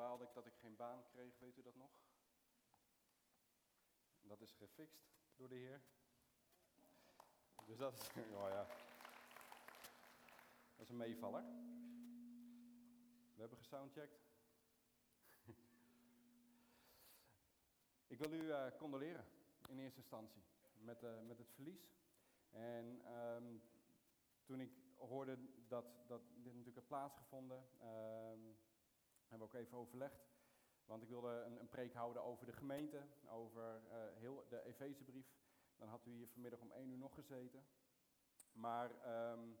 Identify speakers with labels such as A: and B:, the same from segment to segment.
A: baalde ik dat ik geen baan kreeg, weet u dat nog? Dat is gefixt door de Heer. Dus dat is, oh ja. Dat is een meevaller. We hebben gesoundcheckt. ik wil u uh, condoleren in eerste instantie met, uh, met het verlies. En um, toen ik hoorde dat, dat dit natuurlijk had plaatsgevonden, um, hebben we ook even overlegd. Want ik wilde een, een preek houden over de gemeente, over uh, heel de Efezebrief. Dan had u hier vanmiddag om één uur nog gezeten. Maar um,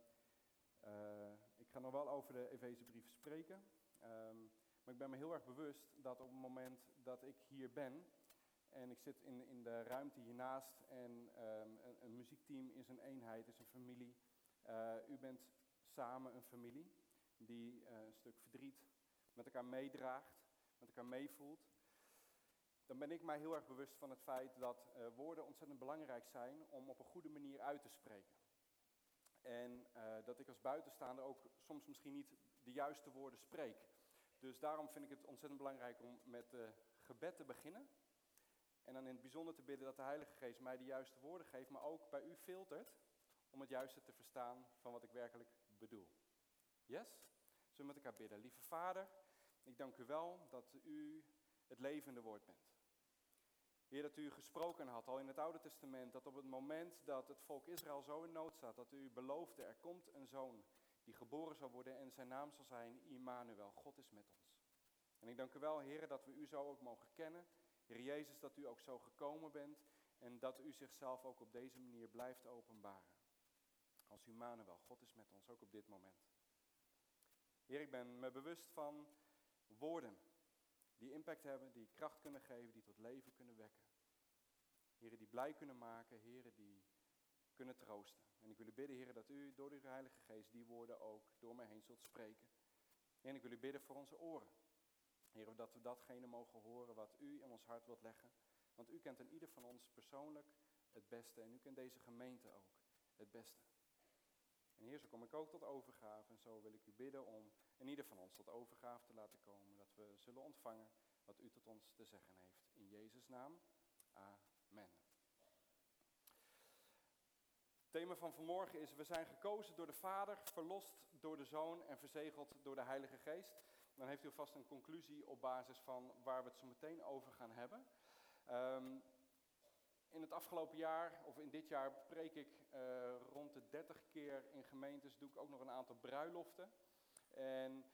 A: uh, ik ga nog wel over de Efezebrief spreken. Um, maar ik ben me heel erg bewust dat op het moment dat ik hier ben en ik zit in, in de ruimte hiernaast en um, een, muziekteam is een eenheid, is een familie. Uh, u bent samen een familie die een stuk verdriet met elkaar meedraagt, met elkaar meevoelt. Dan ben ik mij heel erg bewust van het feit dat uh, woorden ontzettend belangrijk zijn om op een goede manier uit te spreken. En dat ik als buitenstaander ook soms misschien niet de juiste woorden spreek. Dus daarom vind ik het ontzettend belangrijk om met gebed te beginnen. En dan in het bijzonder te bidden dat de Heilige Geest mij de juiste woorden geeft, maar ook bij u filtert om het juiste te verstaan van wat ik werkelijk bedoel. Yes? Zullen we met elkaar bidden? Lieve Vader, ik dank u wel dat u het levende woord bent. Heer, dat u gesproken had al in het Oude Testament, dat op het moment dat het volk Israël zo in nood staat, dat u beloofde, er komt een zoon die geboren zal worden en zijn naam zal zijn Immanuel, God is met ons. En ik dank u wel, Heer, dat we u zo ook mogen kennen Heer Jezus, dat u ook zo gekomen bent en dat u zichzelf ook op deze manier blijft openbaren. Als Immanuel, God is met ons, ook op dit moment. Heer, ik ben me bewust van woorden die impact hebben, die kracht kunnen geven, die tot leven kunnen wekken. Heren, die blij kunnen maken, heren, die kunnen troosten. En ik wil u bidden, heren, dat u door uw Heilige Geest die woorden ook door mij heen zult spreken. En ik wil u bidden voor onze oren. Heer, dat we datgene mogen horen wat u in ons hart wilt leggen. Want u kent in ieder van ons persoonlijk het beste en u kent deze gemeente ook het beste. En Heer, zo kom ik ook tot overgave en zo wil ik u bidden om in ieder van ons tot overgave te laten komen. Dat we zullen ontvangen wat u tot ons te zeggen heeft. In Jezus' naam, amen. Het thema van vanmorgen is, we zijn gekozen door de Vader, verlost door de Zoon en verzegeld door de Heilige Geest dan heeft u vast een conclusie op basis van waar we het zo meteen over gaan hebben. Um, in het afgelopen jaar, of in dit jaar, preek ik uh, rond de 30 keer in gemeentes, doe ik ook nog een aantal bruiloften. En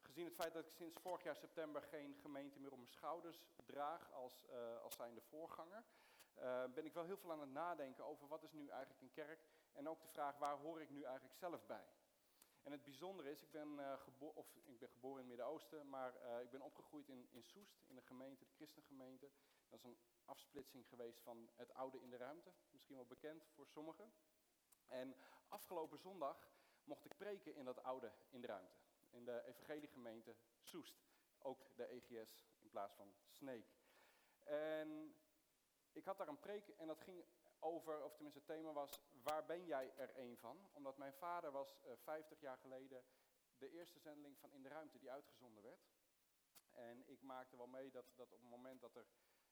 A: gezien het feit dat ik sinds vorig jaar september geen gemeente meer op mijn schouders draag als, uh, als zijnde voorganger, uh, ben ik wel heel veel aan het nadenken over wat is nu eigenlijk een kerk en ook de vraag waar hoor ik nu eigenlijk zelf bij. En het bijzondere is, ik ben, uh, of, ik ben geboren in het Midden-Oosten, maar ik ben opgegroeid in, in Soest, in de gemeente, de christengemeente. Dat is een afsplitsing geweest van het oude in de ruimte, misschien wel bekend voor sommigen. En afgelopen zondag mocht ik preken in dat oude in de ruimte, in de evangeliegemeente Soest. Ook de EGS in plaats van Sneek. En ik had daar een preek en dat ging over, of tenminste het thema was, waar ben jij er een van? Omdat mijn vader was uh, eh, 50 jaar geleden de eerste zendeling van In de Ruimte die uitgezonden werd. En ik maakte wel mee dat, dat op het moment dat, er,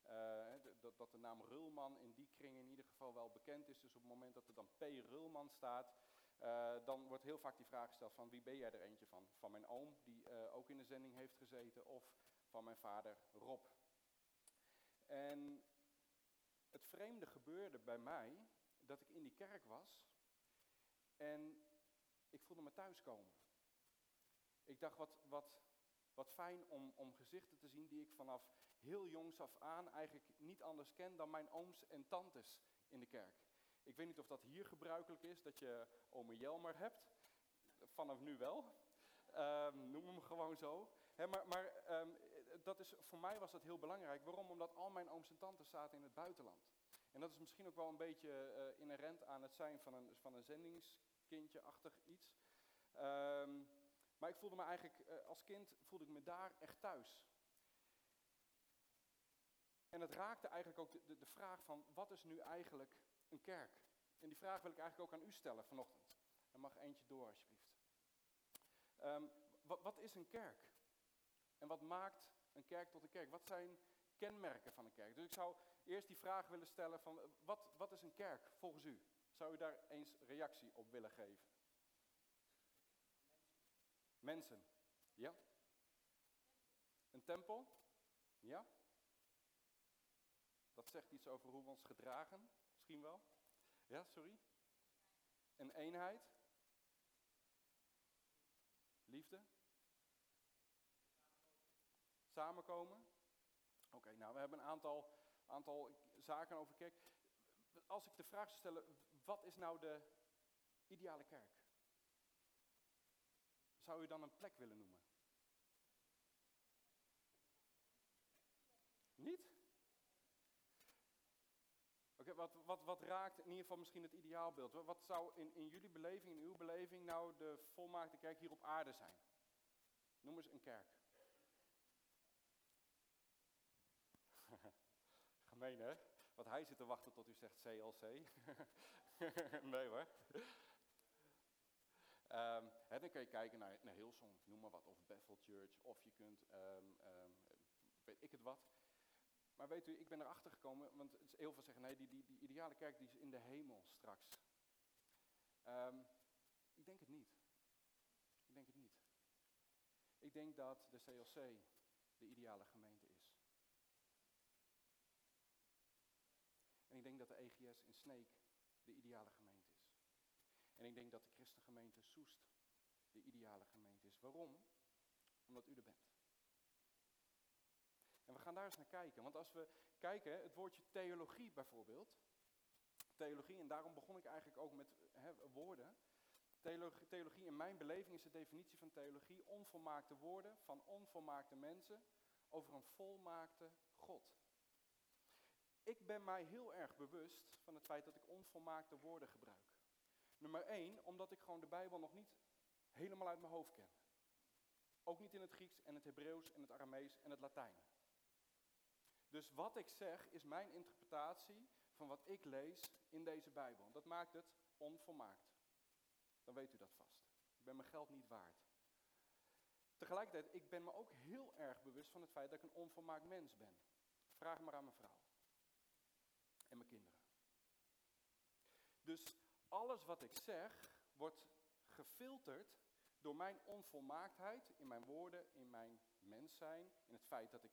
A: uh, dat, dat de naam Rulman in die kring in ieder geval wel bekend is, dus op het moment dat er dan P. Rulman staat, uh, dan wordt heel vaak die vraag gesteld van wie ben jij er eentje van? Van mijn oom, die ook in de zending heeft gezeten, of van mijn vader Rob. En het vreemde gebeurde bij mij dat ik in die kerk was en ik voelde me thuiskomen. Ik dacht, wat, wat, wat fijn om, om gezichten te zien die ik vanaf heel jongs af aan eigenlijk niet anders ken dan mijn ooms en tantes in de kerk. Ik weet niet of dat hier gebruikelijk is, dat je ome Jelmer hebt. Vanaf nu wel. Um, noem hem gewoon zo. maar maar um, dat is, voor mij was dat heel belangrijk. Waarom? Omdat al mijn ooms en tantes zaten in het buitenland. En dat is misschien ook wel een beetje uh, inherent aan het zijn van een, van een zendingskindje-achtig iets. Um, maar ik voelde me eigenlijk, uh, als kind voelde ik me daar echt thuis. En het raakte eigenlijk ook de, de, vraag van, wat is nu eigenlijk een kerk? En die vraag wil ik eigenlijk ook aan u stellen vanochtend. Er mag eentje door, alsjeblieft. Um, wat, wat is een kerk? En wat maakt een kerk tot een kerk? Wat zijn kenmerken van een kerk? Dus ik zou eerst die vraag willen stellen van wat, wat is een kerk volgens u? Zou u daar eens reactie op willen geven? Mensen. Ja? Een tempel? Ja? Dat zegt iets over hoe we ons gedragen, misschien wel. Ja, sorry? Een eenheid? Liefde? Samenkomen? Oké, nou we hebben een aantal, aantal zaken over. Als ik de vraag zou stellen, wat is nou de ideale kerk? Zou u dan een plek willen noemen? Niet? Wat, wat, wat raakt in ieder geval misschien het ideaalbeeld? Wat zou in, in jullie beleving, in uw beleving, nou de volmaakte kerk hier op aarde zijn? Noem eens een kerk. Gemeen hè? Want hij zit te wachten tot u zegt CLC. nee hoor. Um, dan kun je kijken naar, naar Hillsong, noem maar wat, of Bethel Church, of je kunt, um, um, weet ik het wat. Maar weet u, ik ben erachter gekomen, want heel veel zeggen, nee, die, die, die ideale kerk die is in de hemel straks. ik denk het niet. Ik denk het niet. Ik denk dat de CLC de ideale gemeente is. En ik denk dat de EGS in Sneek de ideale gemeente is. En ik denk dat de christengemeente Soest de ideale gemeente is. Waarom? Omdat u er bent. We gaan daar eens naar kijken. Want als we kijken, het woordje theologie bijvoorbeeld. Theologie, en daarom begon ik eigenlijk ook met woorden. Theologie, theologie, in mijn beleving is de definitie van theologie onvolmaakte woorden van onvolmaakte mensen over een volmaakte God. Ik ben mij heel erg bewust van het feit dat ik onvolmaakte woorden gebruik. Nummer één, omdat ik gewoon de Bijbel nog niet helemaal uit mijn hoofd ken. Ook niet in het Grieks en het Hebreeuws en het Aramees en het Latijn. Dus wat ik zeg is mijn interpretatie van wat ik lees in deze Bijbel. Dat maakt het onvolmaakt. Dan weet u dat vast. Ik ben mijn geld niet waard. Tegelijkertijd, ik ben me ook heel erg bewust van het feit dat ik een onvolmaakt mens ben. Vraag maar aan mijn vrouw. En mijn kinderen. Dus alles wat ik zeg wordt gefilterd door mijn onvolmaaktheid in mijn woorden, in mijn mens zijn, in het feit dat ik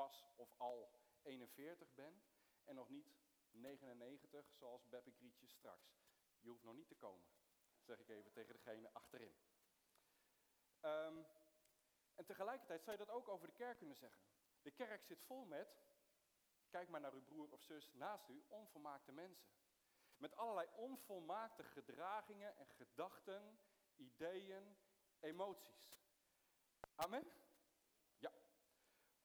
A: pas of al 41 ben en nog niet 99 zoals Beppe Grietje straks. Je hoeft nog niet te komen, zeg ik even tegen degene achterin. Um, en tegelijkertijd zou je dat ook over de kerk kunnen zeggen. De kerk zit vol met, kijk maar naar uw broer of zus naast u, onvolmaakte mensen. Met allerlei onvolmaakte gedragingen en gedachten, ideeën, emoties. Amen?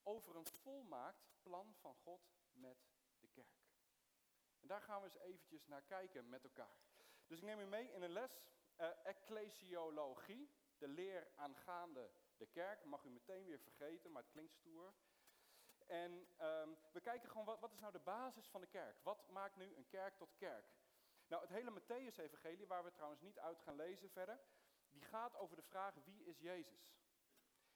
A: Over een volmaakt plan van God met de kerk. En daar gaan we eens eventjes naar kijken met elkaar. Dus ik neem u mee in een les uh, ecclesiologie, de leer aangaande de kerk. Mag u meteen weer vergeten, maar het klinkt stoer. En um, we kijken gewoon, wat, wat is nou de basis van de kerk? Wat maakt nu een kerk tot kerk? Nou, het hele Matthäus-evangelie, waar we trouwens niet uit gaan lezen verder, die gaat over de vraag wie is Jezus?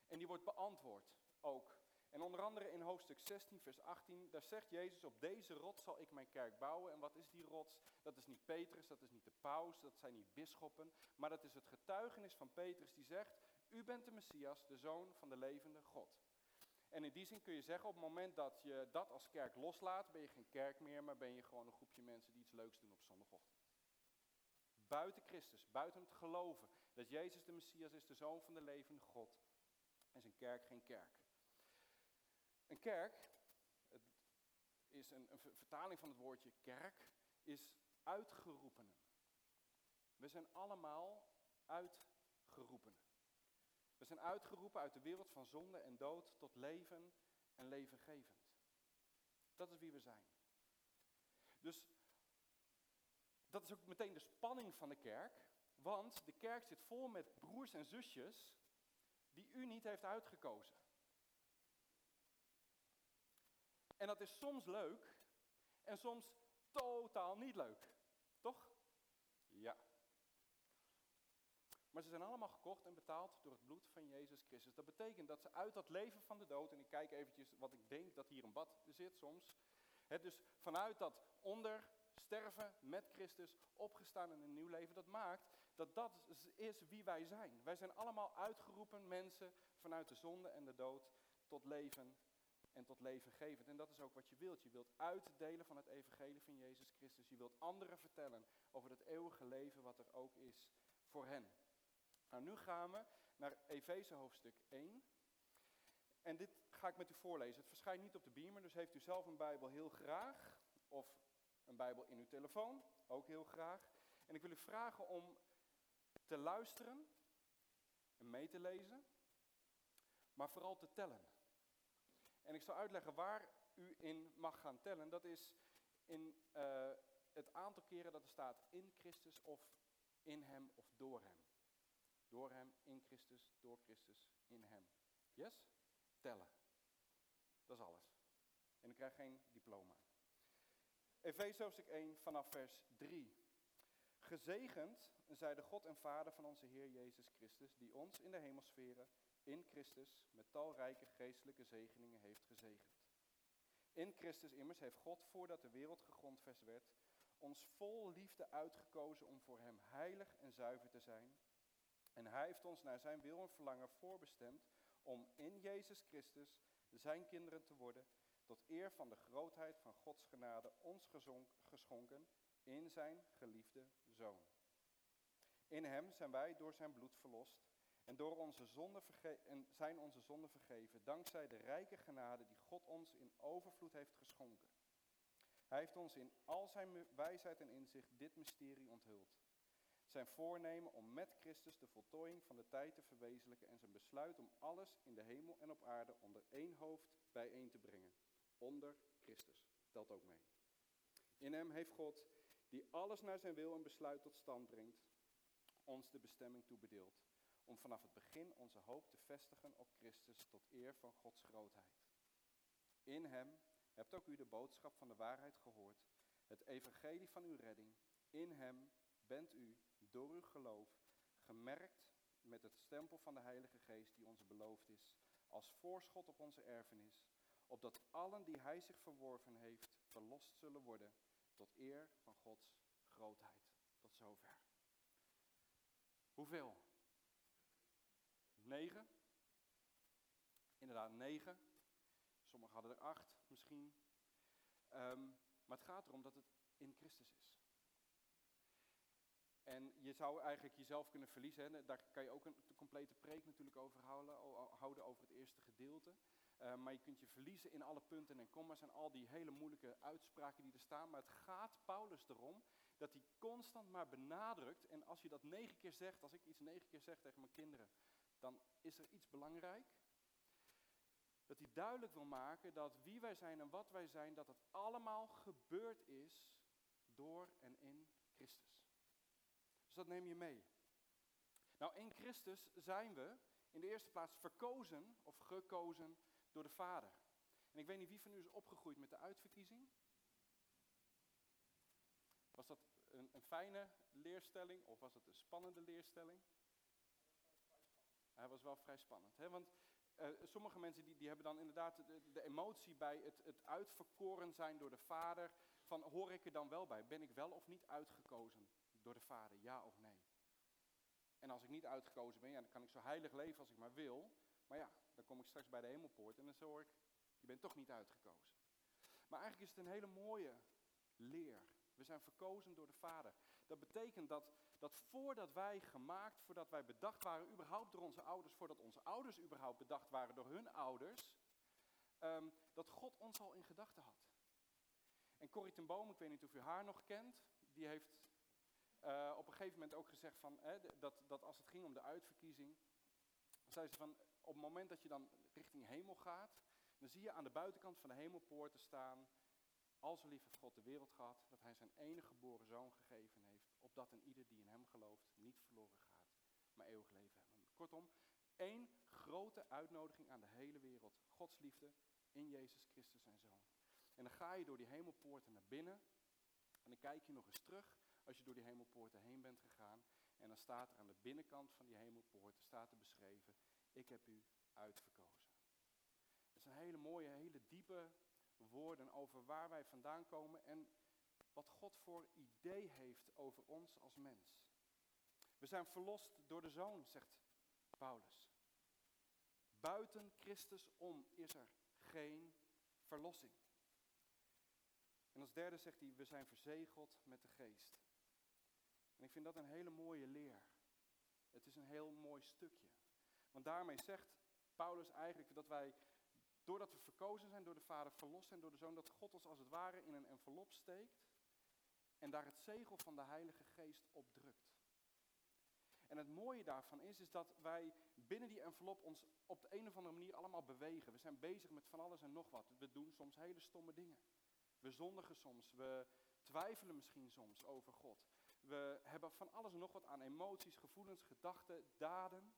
A: En die wordt beantwoord ook. En onder andere in hoofdstuk 16, vers 18, daar zegt Jezus, op deze rots zal ik mijn kerk bouwen. En wat is die rots? Dat is niet Petrus, dat is niet de paus, dat zijn niet bisschoppen, maar dat is het getuigenis van Petrus die zegt, u bent de Messias, de zoon van de levende God. En in die zin kun je zeggen, op het moment dat je dat als kerk loslaat, ben je geen kerk meer, maar ben je gewoon een groepje mensen die iets leuks doen op zondagochtend. Buiten Christus, buiten het geloven dat Jezus de Messias is, de zoon van de levende God, is een kerk geen kerk. Een kerk, het is een, een vertaling van het woordje kerk, is uitgeroepenen. We zijn allemaal uitgeroepenen. We zijn uitgeroepen uit de wereld van zonde en dood tot leven en levengevend. Dat is wie we zijn. Dus dat is ook meteen de spanning van de kerk, want de kerk zit vol met broers en zusjes die u niet heeft uitgekozen. En dat is soms leuk en soms totaal niet leuk. Toch? Ja. Maar ze zijn allemaal gekocht en betaald door het bloed van Jezus Christus. Dat betekent dat ze uit dat leven van de dood, en ik kijk eventjes wat ik denk dat hier een bad zit soms. Hè, dus vanuit dat onder sterven met Christus, opgestaan in een nieuw leven, dat maakt dat dat is wie wij zijn. Wij zijn allemaal uitgeroepen mensen vanuit de zonde en de dood tot leven en tot leven gevend. En dat is ook wat je wilt. Je wilt uitdelen van het evangelie van Jezus Christus. Je wilt anderen vertellen over het eeuwige leven wat er ook is voor hen. Nou, nu gaan we naar Efeze hoofdstuk 1. En dit ga ik met u voorlezen. Het verschijnt niet op de beamer, dus heeft u zelf een Bijbel heel graag. Of een Bijbel in uw telefoon, ook heel graag. En ik wil u vragen om te luisteren en mee te lezen, maar vooral te tellen. En ik zal uitleggen waar u in mag gaan tellen. Dat is in uh, het aantal keren dat er staat in Christus of in Hem of door Hem. Door Hem, in Christus, door Christus, in Hem. Yes? Tellen. Dat is alles. En u krijgt geen diploma. Efeze hoofdstuk 1 vanaf vers 3. Gezegend zij de God en Vader van onze Heer Jezus Christus, die ons in de hemelsferen in Christus met talrijke geestelijke zegeningen heeft gezegend. In Christus immers heeft God, voordat de wereld gegrondvest werd, ons vol liefde uitgekozen om voor Hem heilig en zuiver te zijn. En Hij heeft ons naar Zijn wil en verlangen voorbestemd om in Jezus Christus Zijn kinderen te worden, tot eer van de grootheid van Gods genade ons geschonken in Zijn geliefde Zoon. In Hem zijn wij door Zijn bloed verlost en, door onze zonde zijn onze zonden vergeven, dankzij de rijke genade die God ons in overvloed heeft geschonken. Hij heeft ons in al zijn wijsheid en inzicht dit mysterie onthuld. Zijn voornemen om met Christus de voltooiing van de tijd te verwezenlijken en zijn besluit om alles in de hemel en op aarde onder één hoofd bijeen te brengen. Onder Christus. Telt ook mee. In hem heeft God, die alles naar zijn wil en besluit tot stand brengt, ons de bestemming toebedeeld om vanaf het begin onze hoop te vestigen op Christus tot eer van Gods grootheid. In Hem hebt ook u de boodschap van de waarheid gehoord, het evangelie van uw redding. In Hem bent u, door uw geloof, gemerkt met het stempel van de Heilige Geest die ons beloofd is, als voorschot op onze erfenis, opdat allen die Hij zich verworven heeft, verlost zullen worden, tot eer van Gods grootheid. Tot zover. Hoeveel? Negen. Inderdaad, negen. Sommigen hadden er acht misschien. Ehm, maar het gaat erom dat het in Christus is. En je zou eigenlijk jezelf kunnen verliezen. Hè. Daar kan je ook een complete preek natuurlijk over houden, over het eerste gedeelte. Uh, maar je kunt je verliezen in alle punten en komma's en al die hele moeilijke uitspraken die er staan. Maar het gaat Paulus erom dat hij constant maar benadrukt. En als je dat negen keer zegt, als ik iets negen keer zeg tegen mijn kinderen, dan is er iets belangrijk. Dat hij duidelijk wil maken dat wie wij zijn en wat wij zijn, dat het allemaal gebeurd is door en in Christus. Dus dat neem je mee. Nou, in Christus zijn we in de eerste plaats verkozen of gekozen door de Vader. En ik weet niet wie van u is opgegroeid met de uitverkiezing. Was dat een, een fijne leerstelling of was het een spannende leerstelling? Hij was wel vrij spannend. Hè? Want uh, sommige mensen die, die hebben dan inderdaad de, de, emotie bij het, het uitverkoren zijn door de vader. Van hoor ik er dan wel bij? Ben ik wel of niet uitgekozen door de vader? Ja of nee? En als ik niet uitgekozen ben, ja, dan kan ik zo heilig leven als ik maar wil. Maar ja, dan kom ik straks bij de hemelpoort en dan hoor ik, je bent toch niet uitgekozen. Maar eigenlijk is het een hele mooie leer. We zijn verkozen door de Vader. Dat betekent dat, dat voordat wij gemaakt, voordat wij bedacht waren, überhaupt door onze ouders, voordat onze ouders überhaupt bedacht waren door hun ouders, um, dat God ons al in gedachten had. En Corrie ten Boom, ik weet niet of u haar nog kent, die heeft uh, op een gegeven moment ook gezegd van, dat, dat als het ging om de uitverkiezing, zei ze van, op het moment dat je dan richting hemel gaat, dan zie je aan de buitenkant van de hemelpoorten staan, al zo lief God de wereld gehad, dat hij zijn enige geboren zoon gegeven heeft, opdat een ieder die in hem gelooft niet verloren gaat, maar eeuwig leven hebben. Kortom, één grote uitnodiging aan de hele wereld. Gods liefde in Jezus Christus zijn zoon. En dan ga je door die hemelpoorten naar binnen en dan kijk je nog eens terug als je door die hemelpoorten heen bent gegaan. En dan staat er aan de binnenkant van die hemelpoort, staat er beschreven, ik heb u uitverkozen. Dat zijn hele mooie, hele diepe woorden over waar wij vandaan komen en wat God voor idee heeft over ons als mens. We zijn verlost door de Zoon, zegt Paulus. Buiten Christus om is er geen verlossing. En als derde zegt hij, we zijn verzegeld met de geest. En ik vind dat een hele mooie leer. Het is een heel mooi stukje. Want daarmee zegt Paulus eigenlijk dat wij, doordat we verkozen zijn door de Vader, verlost zijn door de Zoon, dat God ons als het ware in een envelop steekt en daar het zegel van de Heilige Geest op drukt. En het mooie daarvan is, is dat wij binnen die envelop ons op de een of andere manier allemaal bewegen. We zijn bezig met van alles en nog wat. We doen soms hele stomme dingen. We zondigen soms. We twijfelen misschien soms over God. We hebben van alles en nog wat aan emoties, gevoelens, gedachten, daden.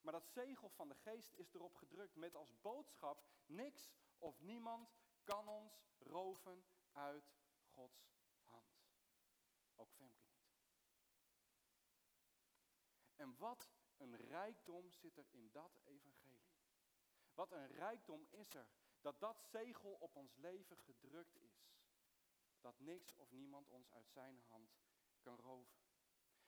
A: Maar dat zegel van de geest is erop gedrukt met als boodschap: niks of niemand kan ons roven uit Gods. Ook Femke niet. En wat een rijkdom zit er in dat evangelie. Wat een rijkdom is er dat dat zegel op ons leven gedrukt is. Dat niks of niemand ons uit zijn hand kan roven.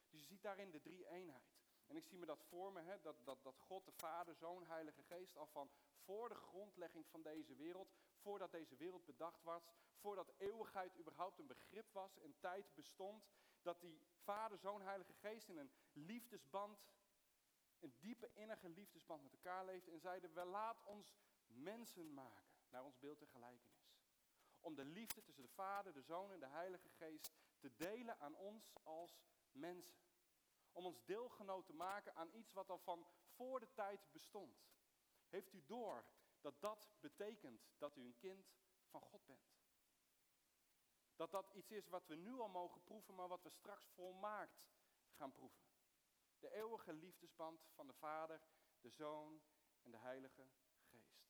A: Dus je ziet daarin de drie eenheid. En ik zie me dat voor me, hè, dat, dat, dat God, de Vader, Zoon, Heilige Geest, al van voor de grondlegging van deze wereld, voordat deze wereld bedacht was, voordat eeuwigheid überhaupt een begrip was en tijd bestond, dat die Vader, Zoon, Heilige Geest in een liefdesband, een diepe innige liefdesband met elkaar leefden en zeiden, we laat ons mensen maken naar ons beeld en gelijkenis. Om de liefde tussen de Vader, de Zoon en de Heilige Geest te delen aan ons als mensen. Om ons deelgenoot te maken aan iets wat al van voor de tijd bestond. Heeft u door dat dat betekent dat u een kind van God bent? Dat dat iets is wat we nu al mogen proeven, maar wat we straks volmaakt gaan proeven. De eeuwige liefdesband van de Vader, de Zoon en de Heilige Geest.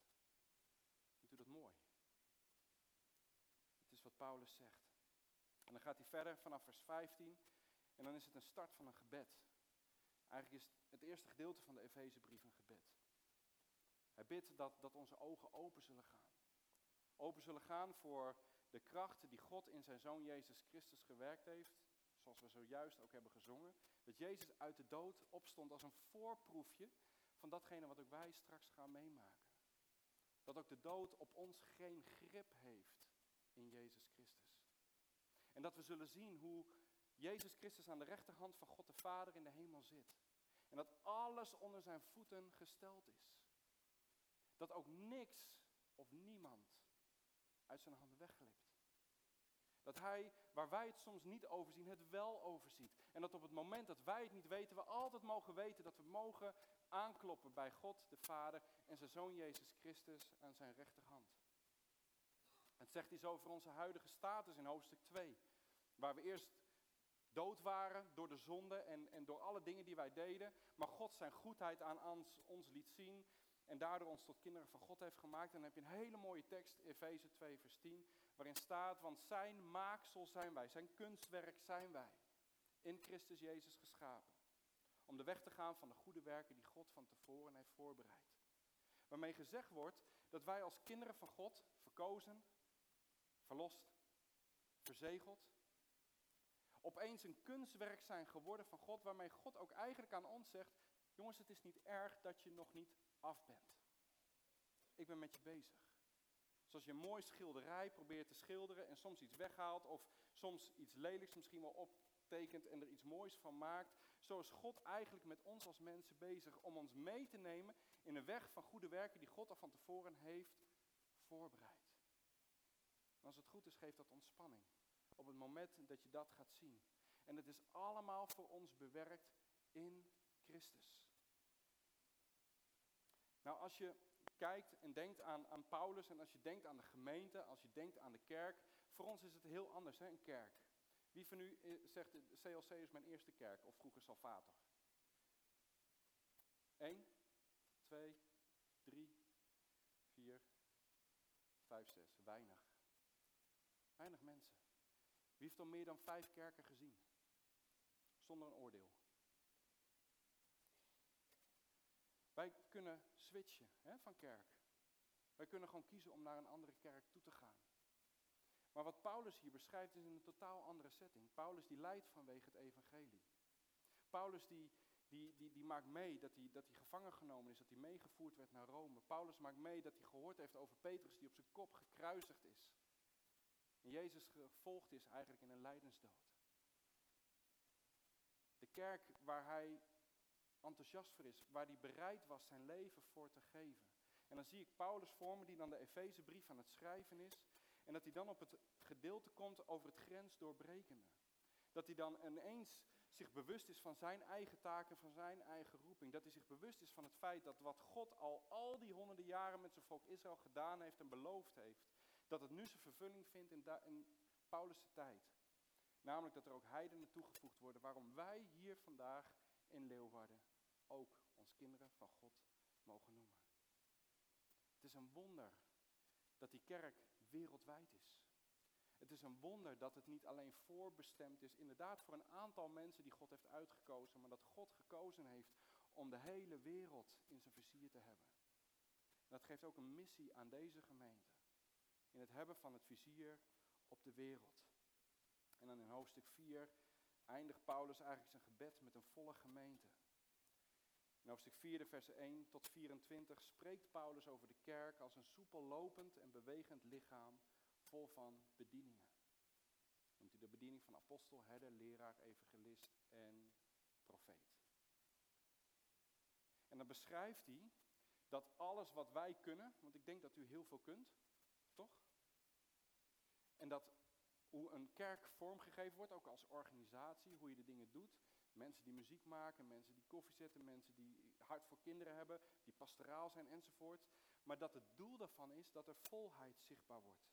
A: Vindt u dat mooi? Het is wat Paulus zegt. En dan gaat hij verder vanaf vers 15 en dan is het een start van een gebed. Eigenlijk is het eerste gedeelte van de Efezebrief een gebed. Hij bidt dat, dat onze ogen open zullen gaan. Open zullen gaan voor de krachten die God in zijn Zoon Jezus Christus gewerkt heeft. Zoals we zojuist ook hebben gezongen. Dat Jezus uit de dood opstond als een voorproefje van datgene wat ook wij straks gaan meemaken. Dat ook de dood op ons geen grip heeft in Jezus Christus. En dat we zullen zien hoe Jezus Christus aan de rechterhand van God de Vader in de hemel zit. En dat alles onder zijn voeten gesteld is. Dat ook niks of niemand uit zijn handen wegglipt. Dat hij, waar wij het soms niet overzien, het wel overziet. En dat op het moment dat wij het niet weten, we altijd mogen weten dat we mogen aankloppen bij God de Vader en zijn Zoon Jezus Christus aan zijn rechterhand. Het zegt iets over onze huidige status in hoofdstuk 2. Waar we eerst dood waren door de zonde en, en door alle dingen die wij deden. Maar God zijn goedheid aan ons, ons liet zien. En daardoor ons tot kinderen van God heeft gemaakt. En dan heb je een hele mooie tekst, Efeze 2, vers 10. Waarin staat, want zijn maaksel zijn wij, zijn kunstwerk zijn wij. In Christus Jezus geschapen. Om de weg te gaan van de goede werken die God van tevoren heeft voorbereid. Waarmee gezegd wordt dat wij als kinderen van God, verkozen, verlost, verzegeld, opeens een kunstwerk zijn geworden van God, waarmee God ook eigenlijk aan ons zegt, jongens, het is niet erg dat je nog niet af bent. Ik ben met je bezig. Zoals je een mooi schilderij probeert te schilderen en soms iets weghaalt of soms iets lelijks misschien wel optekent en er iets moois van maakt. Zo is God eigenlijk met ons als mensen bezig om ons mee te nemen in een weg van goede werken die God al van tevoren heeft voorbereid. Als het goed is, geeft dat ontspanning op het moment dat je dat gaat zien. En het is allemaal voor ons bewerkt in Christus. Nou, als je kijkt en denkt aan, aan Paulus en als je denkt aan de gemeente, als je denkt aan de kerk, voor ons is het heel anders, hè, een kerk. Wie van u eh, zegt, CLC is mijn eerste kerk, of vroeger Salvator? Eén, twee, drie, vier, vijf, zes. Weinig. Weinig mensen. Wie heeft al meer dan vijf kerken gezien? Zonder een oordeel. Wij kunnen switchen hè, van kerk. Wij kunnen gewoon kiezen om naar een andere kerk toe te gaan. Maar wat Paulus hier beschrijft is in een totaal andere setting. Paulus die lijdt vanwege het evangelie. Paulus die, die, die, die maakt mee dat hij, dat hij gevangen genomen is, dat hij meegevoerd werd naar Rome. Paulus maakt mee dat hij gehoord heeft over Petrus die op zijn kop gekruisigd is. En Jezus gevolgd is eigenlijk in een lijdensdood. De kerk waar hij enthousiast voor is, waar hij bereid was zijn leven voor te geven. En dan zie ik Paulus voor me die dan de Efezebrief aan het schrijven is. En dat hij dan op het gedeelte komt over het grensdoorbrekende. Dat hij dan ineens zich bewust is van zijn eigen taken, van zijn eigen roeping. Dat hij zich bewust is van het feit dat wat God al al die honderden jaren met zijn volk Israël gedaan heeft en beloofd heeft, dat het nu zijn vervulling vindt in, in Paulus' tijd. Namelijk dat er ook heidenen toegevoegd worden, waarom wij hier vandaag in Leeuwarden ook ons kinderen van God mogen noemen. Het is een wonder dat die kerk wereldwijd is. Het is een wonder dat het niet alleen voorbestemd is, inderdaad voor een aantal mensen die God heeft uitgekozen, maar dat God gekozen heeft om de hele wereld in zijn vizier te hebben. dat geeft ook een missie aan deze gemeente. In het hebben van het vizier op de wereld. En dan in hoofdstuk 4 eindigt Paulus eigenlijk zijn gebed met een volle gemeente. In hoofdstuk 4, vers 1 tot 24 spreekt Paulus over de kerk als een soepel lopend en bewegend lichaam vol van bedieningen. Noemt hij de bediening van apostel, herder, leraar, evangelist en profeet. En dan beschrijft hij dat alles wat wij kunnen, want ik denk dat u heel veel kunt, toch? En dat hoe een kerk vormgegeven wordt, ook als organisatie, hoe je de dingen doet. Mensen die muziek maken, mensen die koffie zetten, mensen die hart voor kinderen hebben, die pastoraal zijn enzovoort. Maar dat het doel daarvan is dat er volheid zichtbaar wordt.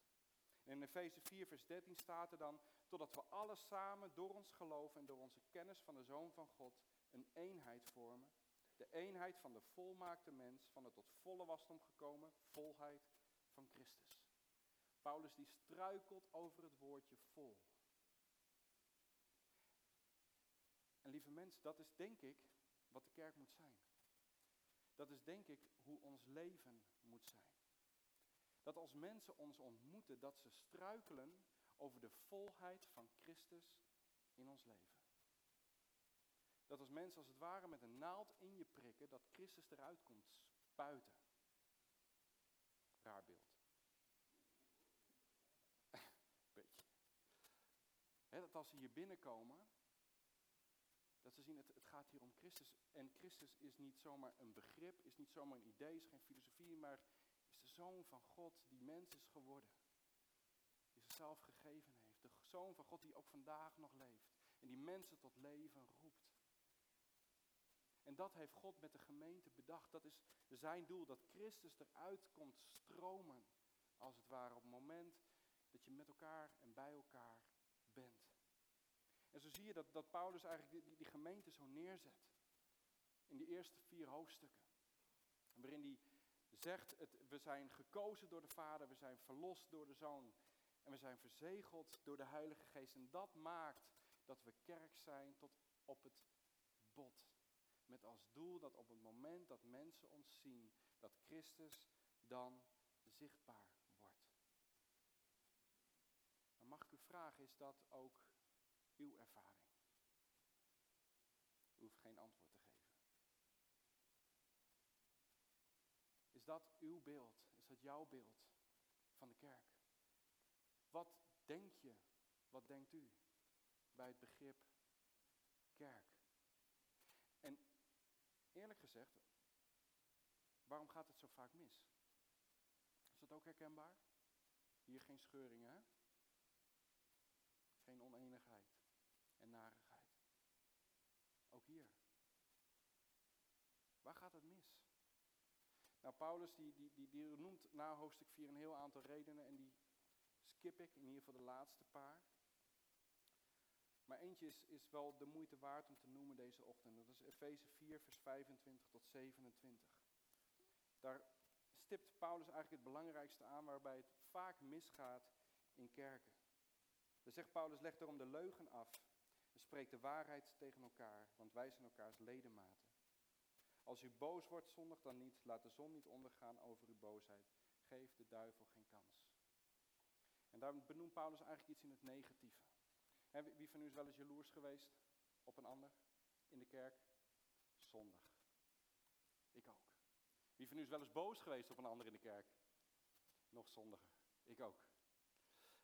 A: En in Efeze 4, vers 13 staat er dan, totdat we alle samen door ons geloof en door onze kennis van de Zoon van God een eenheid vormen. De eenheid van de volmaakte mens, van de tot volle wasdom gekomen volheid van Christus. Paulus die struikelt over het woordje vol. En lieve mensen, dat is denk ik wat de kerk moet zijn. Dat is denk ik hoe ons leven moet zijn. Dat als mensen ons ontmoeten, dat ze struikelen over de volheid van Christus in ons leven. Dat als mensen als het ware met een naald in je prikken, dat Christus eruit komt spuiten. Raar beeld. Beetje. dat als ze hier binnenkomen, dat ze zien, het, het gaat hier om Christus. En Christus is niet zomaar een begrip, is niet zomaar een idee, is geen filosofie, maar is de Zoon van God die mens is geworden. Die zichzelf gegeven heeft. De Zoon van God die ook vandaag nog leeft. En die mensen tot leven roept. En dat heeft God met de gemeente bedacht. Dat is zijn doel, dat Christus eruit komt stromen. Als het ware op het moment dat je met elkaar en bij elkaar bent. En zo zie je dat, dat Paulus eigenlijk die, die gemeente zo neerzet. In die eerste vier hoofdstukken. Waarin hij zegt, het, we zijn gekozen door de Vader, we zijn verlost door de Zoon. En we zijn verzegeld door de Heilige Geest. En dat maakt dat we kerk zijn tot op het bot. Met als doel dat op het moment dat mensen ons zien, dat Christus dan zichtbaar wordt. Dan mag ik u vragen, is dat ook uw ervaring? U hoeft geen antwoord te geven. Is dat uw beeld? Is dat jouw beeld van de kerk? Wat denk je, wat denkt u bij het begrip kerk? En eerlijk gezegd, waarom gaat het zo vaak mis? Is dat ook herkenbaar? Hier geen scheuringen, hè? Geen oneenigheid en narigheid. Ook hier. Waar gaat het mis? Nou, Paulus die, die, die, die noemt na hoofdstuk 4 een heel aantal redenen en die skip ik, in ieder geval de laatste paar. Maar eentje is, is wel de moeite waard om te noemen deze ochtend. Dat is Efeze 4, vers 25 tot 27. Daar stipt Paulus eigenlijk het belangrijkste aan waarbij het vaak misgaat in kerken. Dan zegt Paulus, leg daarom de leugen af spreek de waarheid tegen elkaar, want wij zijn elkaars ledematen. Als u boos wordt, zondig dan niet. Laat de zon niet ondergaan over uw boosheid. Geef de duivel geen kans. En daar benoemt Paulus eigenlijk iets in het negatieve. wie van u is wel eens jaloers geweest op een ander in de kerk? Zondig. Ik ook. Wie van u is wel eens boos geweest op een ander in de kerk? Nog zondiger. Ik ook.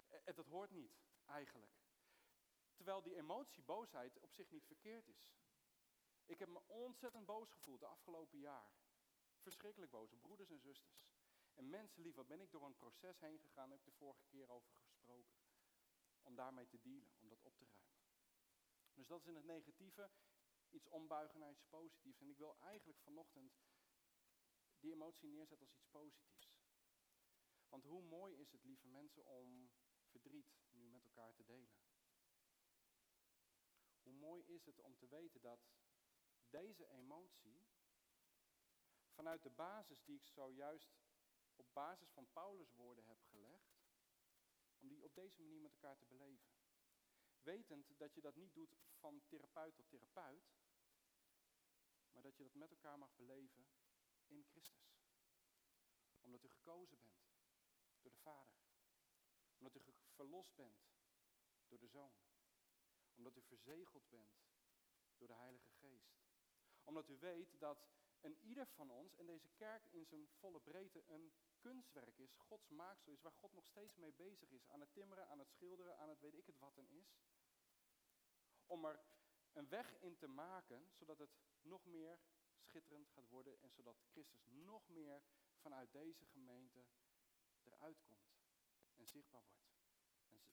A: En dat hoort niet, eigenlijk. Terwijl die emotie, boosheid, op zich niet verkeerd is. Ik heb me ontzettend boos gevoeld de afgelopen jaar. Verschrikkelijk boos op broeders en zusters. En mensenlief, wat ben ik door een proces heen gegaan, heb ik de vorige keer over gesproken. Om daarmee te dealen, om dat op te ruimen. Dus dat is in het negatieve iets ombuigen naar iets positiefs. En ik wil eigenlijk vanochtend die emotie neerzetten als iets positiefs. Want hoe mooi is het, lieve mensen, om verdriet nu met elkaar te delen. Hoe mooi is het om te weten dat deze emotie, vanuit de basis die ik zojuist op basis van Paulus' woorden heb gelegd, om die op deze manier met elkaar te beleven. Wetend dat je dat niet doet van therapeut tot therapeut, maar dat je dat met elkaar mag beleven in Christus. Omdat u gekozen bent door de Vader. Omdat u verlost bent door de Zoon. Omdat u verzegeld bent door de Heilige Geest. Omdat u weet dat een ieder van ons en deze kerk in zijn volle breedte een kunstwerk is, Gods maaksel is, waar God nog steeds mee bezig is. Aan het timmeren, aan het schilderen, aan het weet ik het wat dan is. Om er een weg in te maken, zodat het nog meer schitterend gaat worden en zodat Christus nog meer vanuit deze gemeente eruit komt en zichtbaar wordt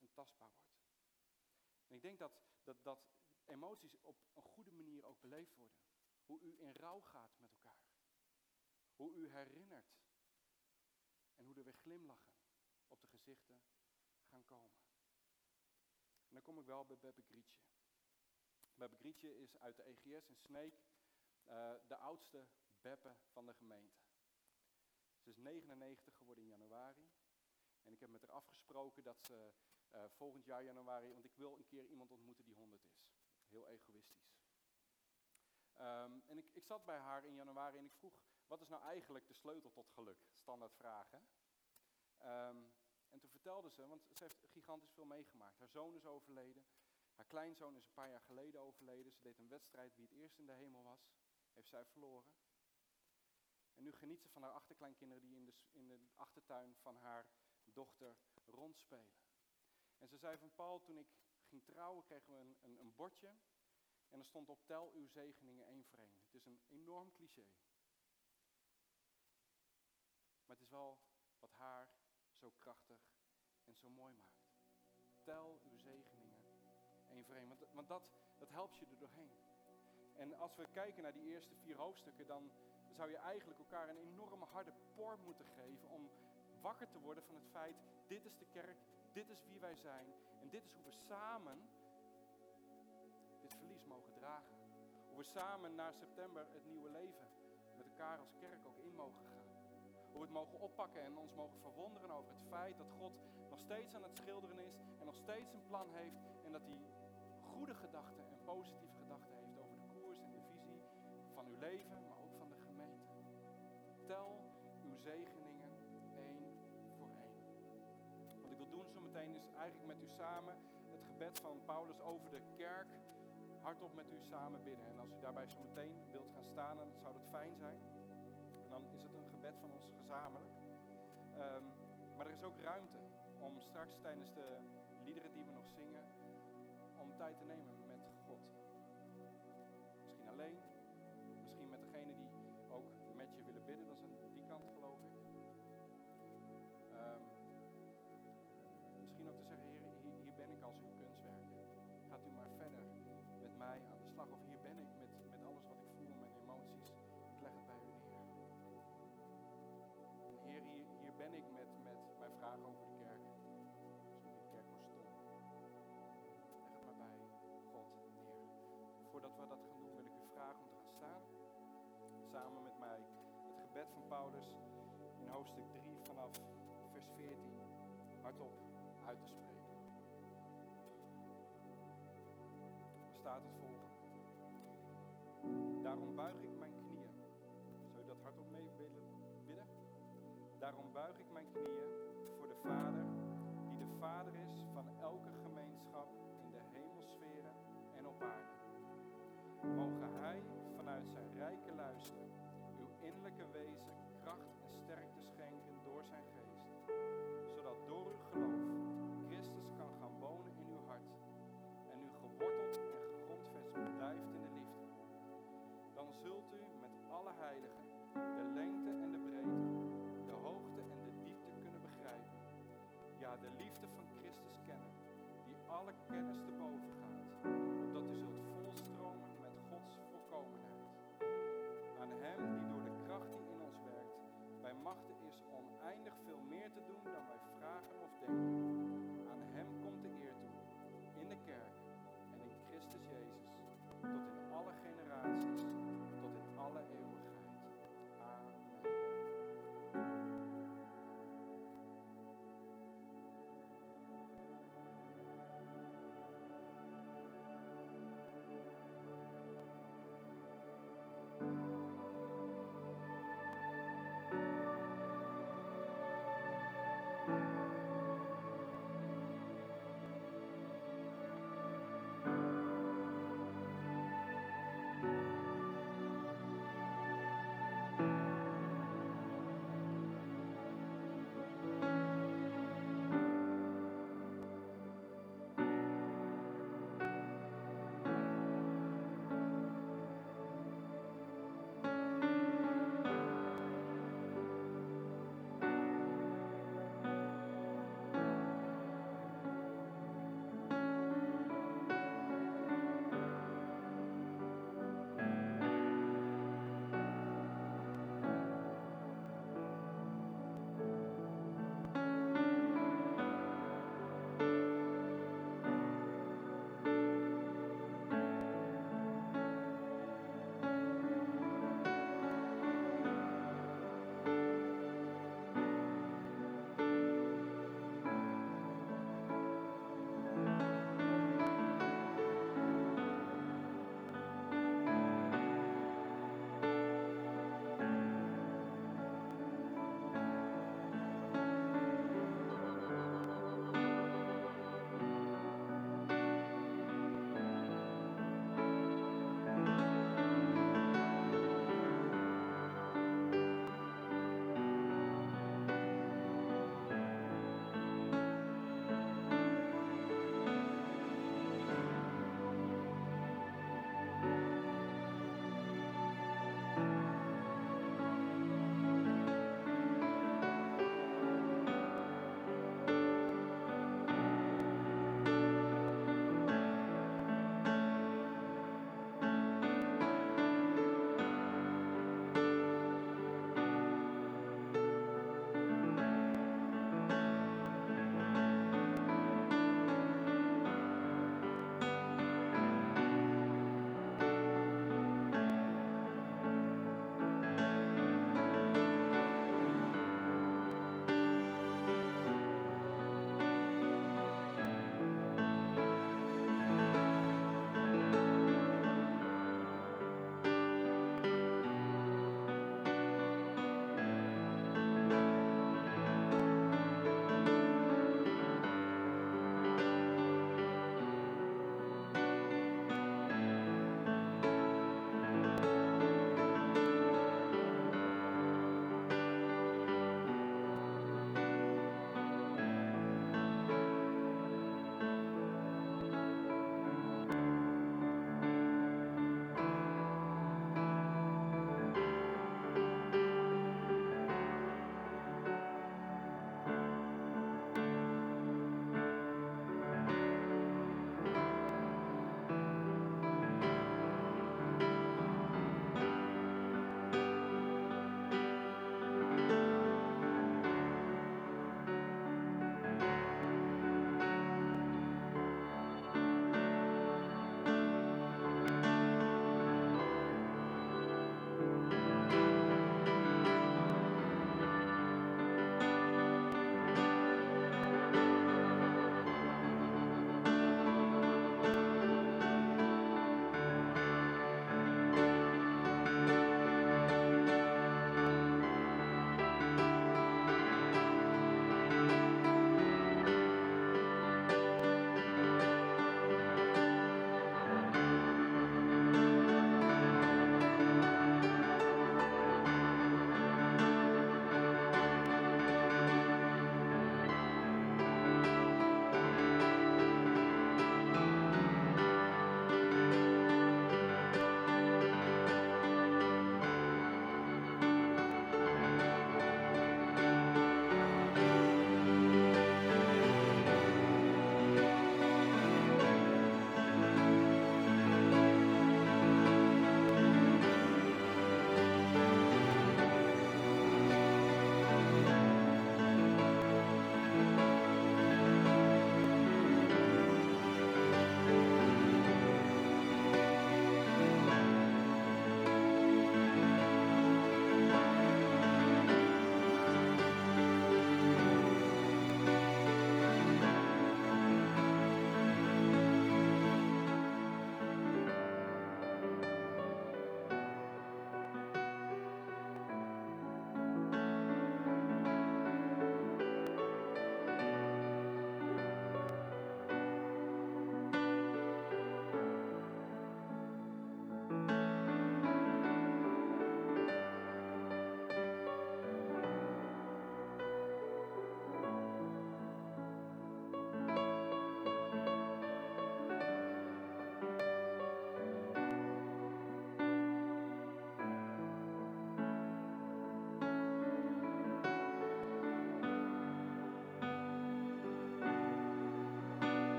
A: en, tastbaar wordt. En ik denk dat, dat, dat emoties op een goede manier ook beleefd worden. Hoe u in rouw gaat met elkaar. Hoe u herinnert. En hoe er weer glimlachen op de gezichten gaan komen. En dan kom ik wel bij Bebbe Grietje. Bebbe Grietje is uit de EGS in Sneek uh, de oudste Beppe van de gemeente. Ze is 99 geworden in januari. En ik heb met haar afgesproken dat ze uh, volgend jaar januari, want ik wil een keer iemand ontmoeten die 100 is. Heel egoïstisch. Um, en ik, ik zat bij haar in januari en ik vroeg, wat is nou eigenlijk de sleutel tot geluk? Standaard vragen. Um, en toen vertelde ze, want ze heeft gigantisch veel meegemaakt. Haar zoon is overleden. Haar kleinzoon is een paar jaar geleden overleden. Ze deed een wedstrijd wie het eerst in de hemel was. Heeft zij verloren. En nu geniet ze van haar achterkleinkinderen die in de, in de achtertuin van haar dochter rondspelen. En ze zei van Paul, toen ik ging trouwen kregen we een, een, een bordje. En er stond op tel uw zegeningen één voor één. Het is een enorm cliché. Maar het is wel wat haar zo krachtig en zo mooi maakt. Tel uw zegeningen één voor één. Want, want dat, dat helpt je er doorheen. En als we kijken naar die eerste vier hoofdstukken, dan zou je eigenlijk elkaar een enorme harde por moeten geven om wakker te worden van het feit, dit is de kerk, dit is wie wij zijn en dit is hoe we samen dit verlies mogen dragen. Hoe we samen na september het nieuwe leven met elkaar als kerk ook in mogen gaan. Hoe we het mogen oppakken en ons mogen verwonderen over het feit dat God nog steeds aan het schilderen is en nog steeds een plan heeft en dat hij goede gedachten en positieve gedachten heeft over de koers en de visie van uw leven, maar ook van de gemeente. Tel uw zegeningen is eigenlijk met u samen het gebed van Paulus over de kerk hardop met u samen bidden. En als u daarbij zo meteen wilt gaan staan, dan zou dat fijn zijn. En dan is het een gebed van ons gezamenlijk. Um, maar er is ook ruimte om straks tijdens de liederen die we nog zingen, om tijd te nemen met God. Misschien alleen, Paulus in hoofdstuk 3 vanaf vers 14 hardop uit te spreken. Staat het volgende. Daarom buig ik mijn knieën. Zou je dat hardop mee willen bidden? Daarom buig ik mijn knieën voor de Vader, die de Vader is van elke gemeenschap in de hemelsferen en op aarde. Mogen Hij vanuit zijn rijke luister die alle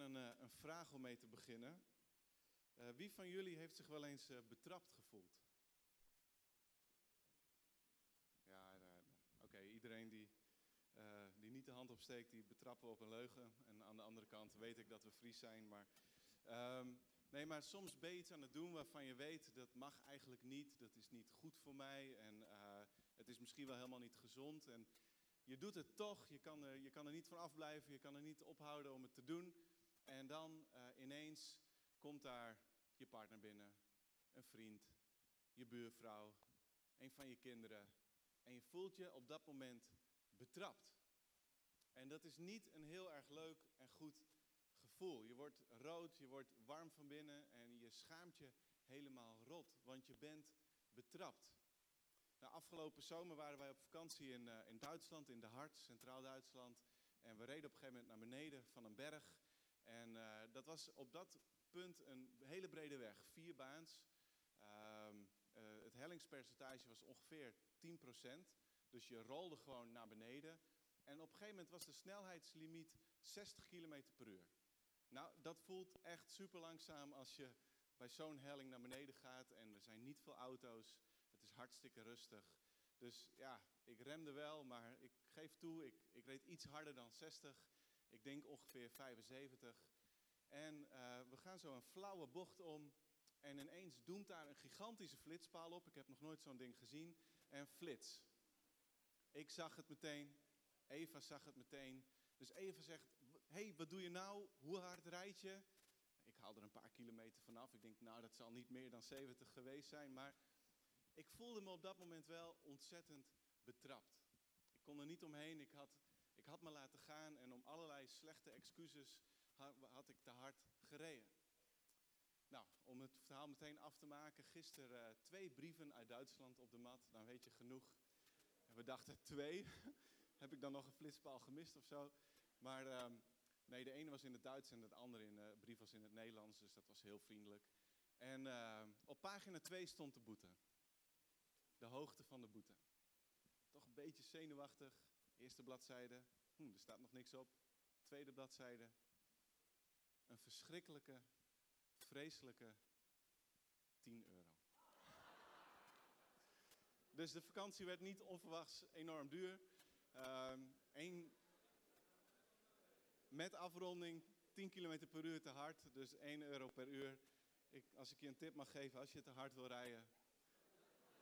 B: een, uh, een vraag om mee te beginnen. Uh, wie van jullie heeft zich wel eens uh, betrapt gevoeld? Ja, oké, iedereen die, die niet de hand opsteekt, die betrappen op een leugen. En aan de andere kant weet ik dat we Fries zijn, maar... Um, nee, maar soms ben je iets aan het doen waarvan je weet, dat mag eigenlijk niet, dat is niet goed voor mij en het is misschien wel helemaal niet gezond. En je doet het toch, je kan, er, je kan er niet van afblijven, je kan er niet ophouden om het te doen. En dan uh, ineens komt daar je partner binnen, een vriend, je buurvrouw, een van je kinderen. En je voelt je op dat moment betrapt. En dat is niet een heel erg leuk en goed gevoel. Je wordt rood, je wordt warm van binnen en je schaamt je helemaal rot, want je bent betrapt. Nou, afgelopen zomer waren wij op vakantie in, uh, in Duitsland, in de Hart, Centraal-Duitsland. En we reden op een gegeven moment naar beneden van een berg. En uh, dat was op dat punt een hele brede weg, vier baans. Um, uh, het hellingspercentage was ongeveer 10%. Dus je rolde gewoon naar beneden. En op een gegeven moment was de snelheidslimiet 60 km per uur. Nou, dat voelt echt super langzaam als je bij zo'n helling naar beneden gaat en er zijn niet veel auto's hartstikke rustig. Dus ja, ik remde wel, maar ik geef toe, ik, ik reed iets harder dan 60. Ik denk ongeveer 75. En uh, we gaan zo een flauwe bocht om. En ineens doemt daar een gigantische flitspaal op. Ik heb nog nooit zo'n ding gezien. En flits. Ik zag het meteen. Eva zag het meteen. Dus Eva zegt, hey, wat doe je nou? Hoe hard rijd je? Ik haal er een paar kilometer vanaf. Ik denk, nou, dat zal niet meer dan 70 geweest zijn. Maar ik voelde me op dat moment wel ontzettend betrapt. Ik kon er niet omheen. Ik had, had me laten gaan en om allerlei slechte excuses had, ik te hard gereden. Nou, om het verhaal meteen af te maken. Gisteren uh, twee brieven uit Duitsland op de mat. Dan weet je genoeg. En we dachten twee. Heb ik dan nog een flitspaal gemist of zo? Maar uh, nee, de ene was in het Duits en de andere in, uh, brief was in het Nederlands. Dus dat was heel vriendelijk. En uh, op pagina 2 stond de boete de hoogte van de boete. Toch een beetje zenuwachtig. Eerste bladzijde, hm, er staat nog niks op. Tweede bladzijde, een verschrikkelijke, vreselijke 10 euro. Dus de vakantie werd niet onverwachts enorm duur. Um, één, met afronding 10 km per uur te hard, dus 1 euro per uur. Ik, als ik je een tip mag geven, als je te hard wil rijden,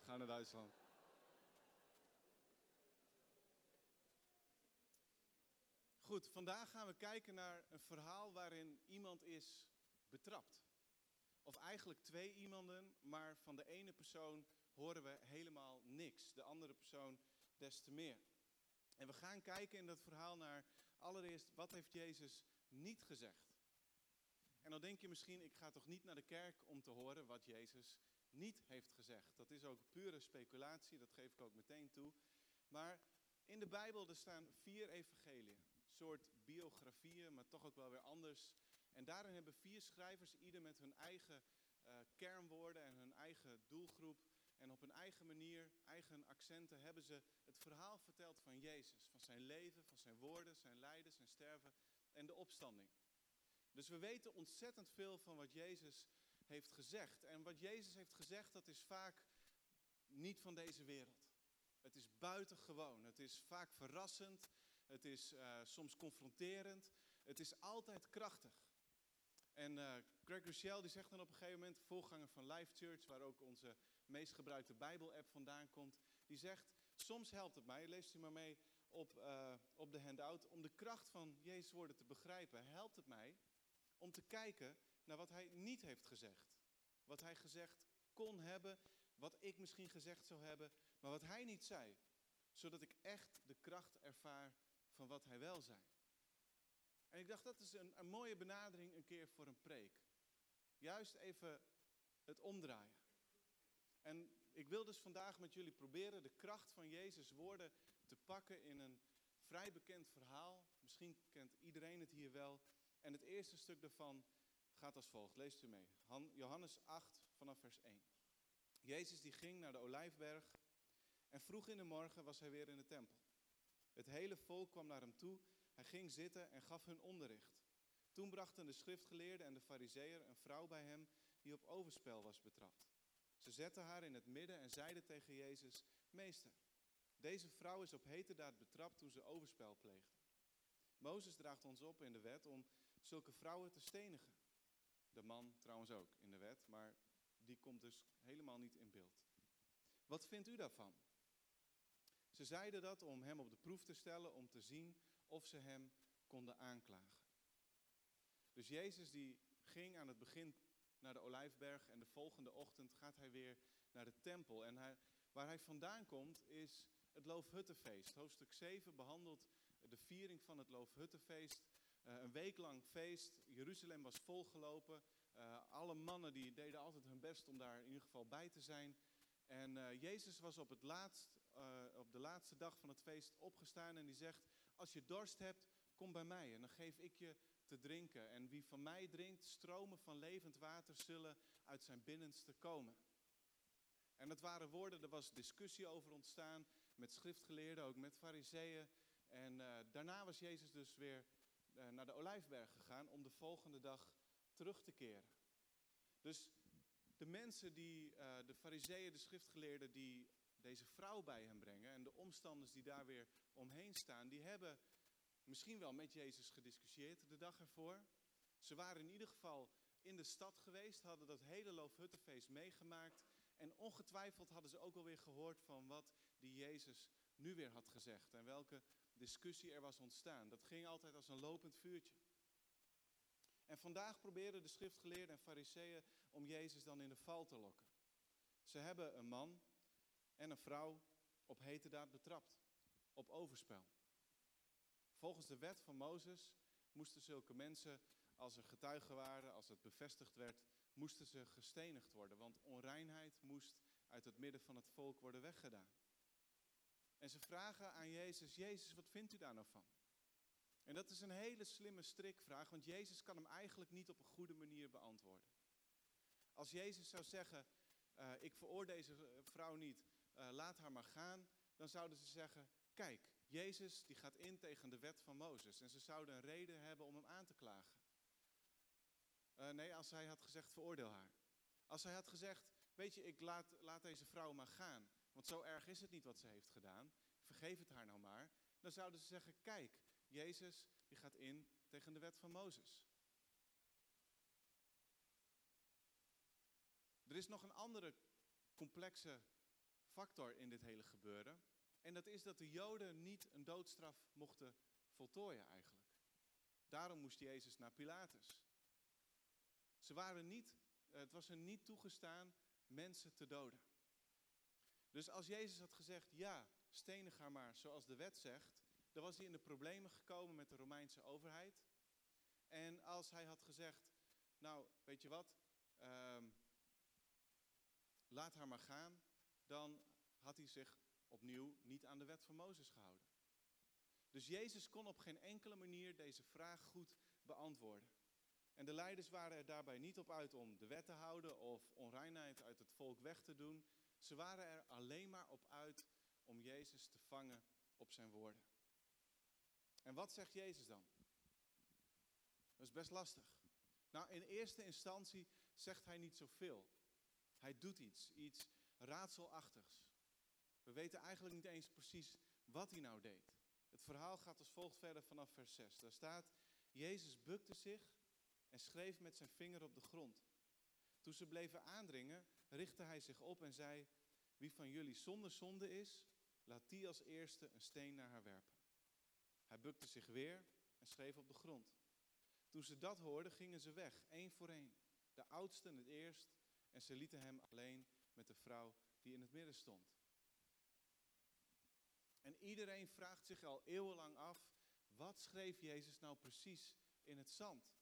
B: Ga naar Duitsland. Goed, vandaag gaan we kijken naar een verhaal waarin iemand is betrapt. Of eigenlijk twee iemanden, maar van de ene persoon horen we helemaal niks. De andere persoon des te meer. En we gaan kijken in dat verhaal naar allereerst, wat heeft Jezus niet gezegd? En dan denk je misschien, ik ga toch niet naar de kerk om te horen wat Jezus niet heeft gezegd. Dat is ook pure speculatie, dat geef ik ook meteen toe. Maar in de Bijbel er staan vier evangeliën. Soort biografieën, maar toch ook wel weer anders. En daarin hebben vier schrijvers, ieder met hun eigen uh, kernwoorden en hun eigen doelgroep. En op hun eigen manier, eigen accenten, hebben ze het verhaal verteld van Jezus. Van zijn leven, van zijn woorden, zijn lijden, zijn sterven en de opstanding. Dus we weten ontzettend veel van wat Jezus heeft gezegd. En wat Jezus heeft gezegd, dat is vaak niet van deze wereld. Het is buitengewoon. Het is vaak verrassend. Het is uh, soms confronterend. Het is altijd krachtig. En uh, Greg Rochelle die zegt dan op een gegeven moment, voorganger van Life Church, waar ook onze meest gebruikte Bijbel-app vandaan komt, die zegt, soms helpt het mij, leest u maar mee op, uh, op de handout, om de kracht van Jezus woorden te begrijpen, helpt het mij om te kijken naar wat hij niet heeft gezegd. Wat hij gezegd kon hebben, wat ik misschien gezegd zou hebben, maar wat hij niet zei. Zodat ik echt de kracht ervaar van wat hij wel zei. En ik dacht, dat is een, een mooie benadering een keer voor een preek. Juist even het omdraaien. En ik wil dus vandaag met jullie proberen de kracht van Jezus' woorden te pakken in een vrij bekend verhaal. Misschien kent iedereen het hier wel. En het eerste stuk daarvan gaat als volgt. Leest u mee. Johannes 8 vanaf vers 1. Jezus die ging naar de Olijfberg en vroeg in de morgen was hij weer in de tempel. Het hele volk kwam naar hem toe. Hij ging zitten en gaf hun onderricht. Toen brachten de schriftgeleerden en de fariseeën een vrouw bij hem die op overspel was betrapt. Ze zetten haar in het midden en zeiden tegen Jezus, Meester, deze vrouw is op heterdaad betrapt toen ze overspel pleegde. Mozes draagt ons op in de wet om zulke vrouwen te stenigen. De man trouwens ook in de wet, maar die komt dus helemaal niet in beeld. Wat vindt u daarvan? Ze zeiden dat om hem op de proef te stellen, om te zien of ze hem konden aanklagen. Dus Jezus die ging aan het begin naar de Olijfberg en de volgende ochtend gaat hij weer naar de tempel. En hij, waar hij vandaan komt is het Loofhuttenfeest. Hoofdstuk 7 behandelt de viering van het Loofhuttenfeest. Uh, een week lang feest. Jeruzalem was volgelopen. Uh, alle mannen die deden altijd hun best om daar in ieder geval bij te zijn. En uh, Jezus was op, het laatst, op de laatste dag van het feest opgestaan en die zegt: Als je dorst hebt, kom bij mij en dan geef ik je te drinken. En wie van mij drinkt, stromen van levend water zullen uit zijn binnenste komen. En dat waren woorden, er was discussie over ontstaan met schriftgeleerden, ook met fariseeën. En uh, daarna was Jezus dus weer uh, naar de Olijfberg gegaan om de volgende dag terug te keren. Dus de mensen die, de fariseeën, de schriftgeleerden, die deze vrouw bij hem brengen en de omstanders die daar weer omheen staan, die hebben misschien wel met Jezus gediscussieerd de dag ervoor. Ze waren in ieder geval in de stad geweest, hadden dat hele Loofhuttenfeest meegemaakt. En ongetwijfeld hadden ze ook alweer gehoord van wat die Jezus nu weer had gezegd. En welke discussie er was ontstaan. Dat ging altijd als een lopend vuurtje. En vandaag proberen de schriftgeleerden en fariseeën om Jezus dan in de val te lokken. Ze hebben een man en een vrouw op heterdaad betrapt, op overspel. Volgens de wet van Mozes moesten zulke mensen, als er getuigen waren, als het bevestigd werd, moesten ze gestenigd worden. Want onreinheid moest uit het midden van het volk worden weggedaan. En ze vragen aan Jezus, Jezus, wat vindt u daar nou van? En dat is een hele slimme strikvraag, want Jezus kan hem eigenlijk niet op een goede manier beantwoorden. Als Jezus zou zeggen, uh, ik veroordeel deze vrouw niet, uh, laat haar maar gaan, dan zouden ze zeggen, kijk, Jezus die gaat in tegen de wet van Mozes. En ze zouden een reden hebben om hem aan te klagen. Uh, nee, als hij had gezegd, veroordeel haar. Als hij had gezegd, weet je, ik laat, laat deze vrouw maar gaan. Want zo erg is het niet wat ze heeft gedaan. Vergeef het haar nou maar. Dan zouden ze zeggen, kijk, Jezus die gaat in tegen de wet van Mozes. Er is nog een andere complexe factor in dit hele gebeuren. En dat is dat de Joden niet een doodstraf mochten voltooien eigenlijk. Daarom moest Jezus naar Pilatus. Ze waren niet, het was hen niet toegestaan mensen te doden. Dus als Jezus had gezegd, ja, stenig haar maar zoals de wet zegt, dan was hij in de problemen gekomen met de Romeinse overheid. En als hij had gezegd, nou, weet je wat, um, laat haar maar gaan, dan had hij zich opnieuw niet aan de wet van Mozes gehouden. Dus Jezus kon op geen enkele manier deze vraag goed beantwoorden. En de leiders waren er daarbij niet op uit om de wet te houden of onreinheid uit het volk weg te doen. Ze waren er alleen maar op uit om Jezus te vangen op zijn woorden. En wat zegt Jezus dan? Dat is best lastig. Nou, in eerste instantie zegt hij niet zoveel. Hij doet iets, iets raadselachtigs. We weten eigenlijk niet eens precies wat hij nou deed. Het verhaal gaat als volgt verder vanaf vers 6. Daar staat, Jezus bukte zich en schreef met zijn vinger op de grond. Toen ze bleven aandringen, richtte hij zich op en zei, wie van jullie zonder zonde is, laat die als eerste een steen naar haar werpen. Hij bukte zich weer en schreef op de grond. Toen ze dat hoorden, gingen ze weg, één voor één. De oudste het eerst, en ze lieten hem alleen met de vrouw die in het midden stond. En iedereen vraagt zich al eeuwenlang af, wat schreef Jezus nou precies in het zand?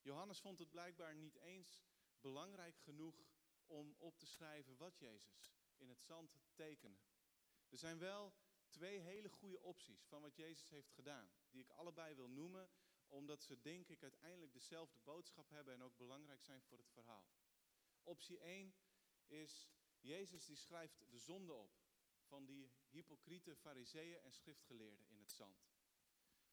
B: Johannes vond het blijkbaar niet eens belangrijk genoeg om op te schrijven wat Jezus in het zand tekende. Er zijn wel twee hele goede opties van wat Jezus heeft gedaan, die ik allebei wil noemen, omdat ze denk ik uiteindelijk dezelfde boodschap hebben en ook belangrijk zijn voor het verhaal. Optie 1 is, Jezus die schrijft de zonde op van die hypocriete fariseeën en schriftgeleerden in het zand.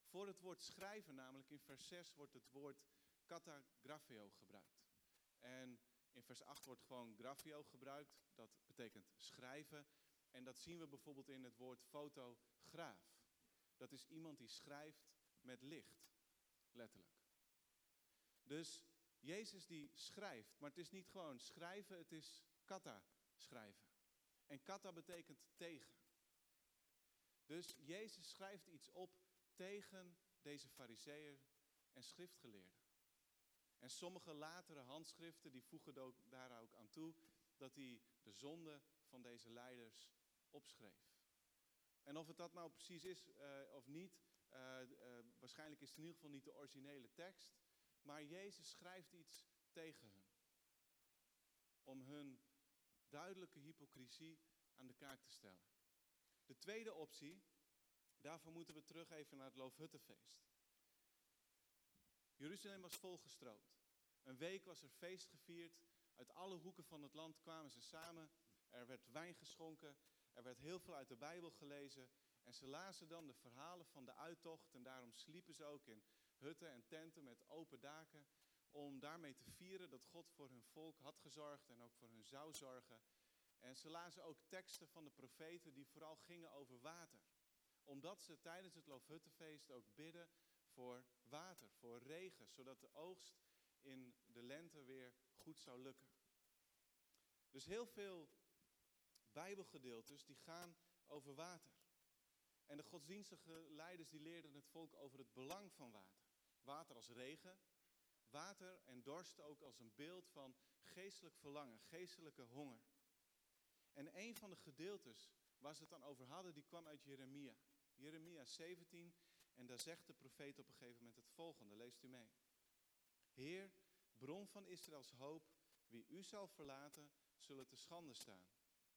B: Voor het woord schrijven, namelijk in vers 6, wordt het woord katagrapheo gebruikt. En in vers 8 wordt gewoon graphio gebruikt, dat betekent schrijven. En dat zien we bijvoorbeeld in het woord fotograaf. Dat is iemand die schrijft met licht, letterlijk. Dus Jezus die schrijft, maar het is niet gewoon schrijven, het is kata schrijven. En kata betekent tegen. Dus Jezus schrijft iets op tegen deze fariseeën en schriftgeleerden. En sommige latere handschriften die voegen daar ook aan toe dat hij de zonde van deze leiders opschreef. En of het dat nou precies is uh, of niet, uh, uh, waarschijnlijk is het in ieder geval niet de originele tekst. Maar Jezus schrijft iets tegen hen. Om hun duidelijke hypocrisie aan de kaak te stellen. De tweede optie, daarvoor moeten we terug even naar het Loofhuttenfeest. Jeruzalem was volgestroomd. Een week was er feest gevierd. Uit alle hoeken van het land kwamen ze samen. Er werd wijn geschonken. Er werd heel veel uit de Bijbel gelezen. En ze lazen dan de verhalen van de uittocht. En daarom sliepen ze ook in hutten en tenten met open daken. Om daarmee te vieren dat God voor hun volk had gezorgd en ook voor hun zou zorgen. En ze lazen ook teksten van de profeten die vooral gingen over water. Omdat ze tijdens het Loofhuttenfeest ook bidden voor water, voor regen, zodat de oogst in de lente weer goed zou lukken. Dus heel veel Bijbelgedeeltes die gaan over water. En de godsdienstige leiders die leerden het volk over het belang van water. Water als regen, water en dorst ook als een beeld van geestelijk verlangen, geestelijke honger. En een van de gedeeltes waar ze het dan over hadden, die kwam uit Jeremia. Jeremia 17, en daar zegt de profeet op een gegeven moment het volgende, leest u mee. Heer, bron van Israëls hoop, wie u zal verlaten, zullen te schande staan.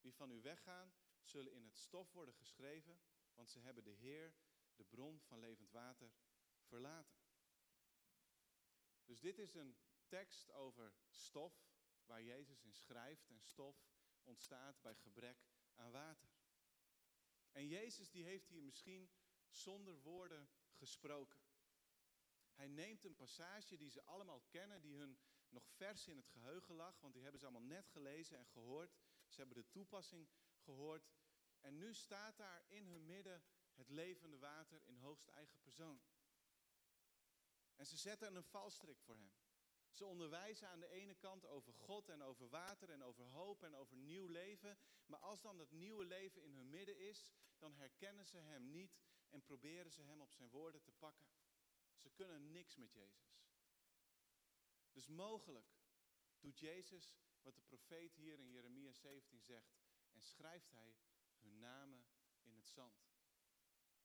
B: Wie van u weggaan, zullen in het stof worden geschreven, want ze hebben de Heer, de bron van levend water, verlaten. Dus dit is een tekst over stof, waar Jezus in schrijft en stof ontstaat bij gebrek aan water. En Jezus die heeft hier misschien zonder woorden gesproken. Hij neemt een passage die ze allemaal kennen, die hun nog vers in het geheugen lag, want die hebben ze allemaal net gelezen en gehoord. Ze hebben de toepassing gehoord. En nu staat daar in hun midden het levende water in hoogst eigen persoon. En ze zetten een valstrik voor hem. Ze onderwijzen aan de ene kant over God en over water en over hoop en over nieuw leven. Maar als dan dat nieuwe leven in hun midden is, dan herkennen ze hem niet en proberen ze hem op zijn woorden te pakken. Ze kunnen niks met Jezus. Dus mogelijk doet Jezus wat de profeet hier in Jeremia 17 zegt en schrijft hij hun namen in het zand.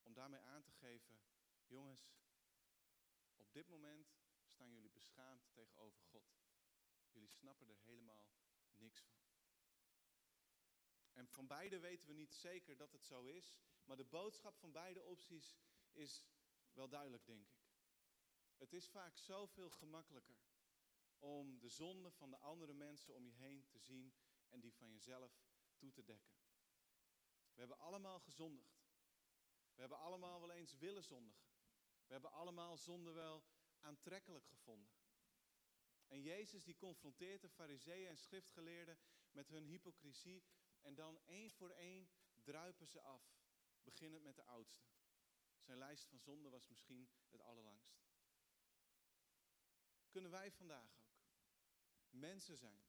B: Om daarmee aan te geven, jongens, op dit moment staan jullie beschaamd tegenover God. Jullie snappen er helemaal niks van. En van beide weten we niet zeker dat het zo is, maar de boodschap van beide opties is wel duidelijk, denk ik. Het is vaak zoveel gemakkelijker om de zonde van de andere mensen om je heen te zien en die van jezelf toe te dekken. We hebben allemaal gezondigd. We hebben allemaal wel eens willen zondigen. We hebben allemaal zonde wel aantrekkelijk gevonden. En Jezus die confronteert de fariseeën en schriftgeleerden met hun hypocrisie en dan één voor één druipen ze af, beginnend met de oudste. Zijn lijst van zonden was misschien het allerlangst. Kunnen wij vandaag ook mensen zijn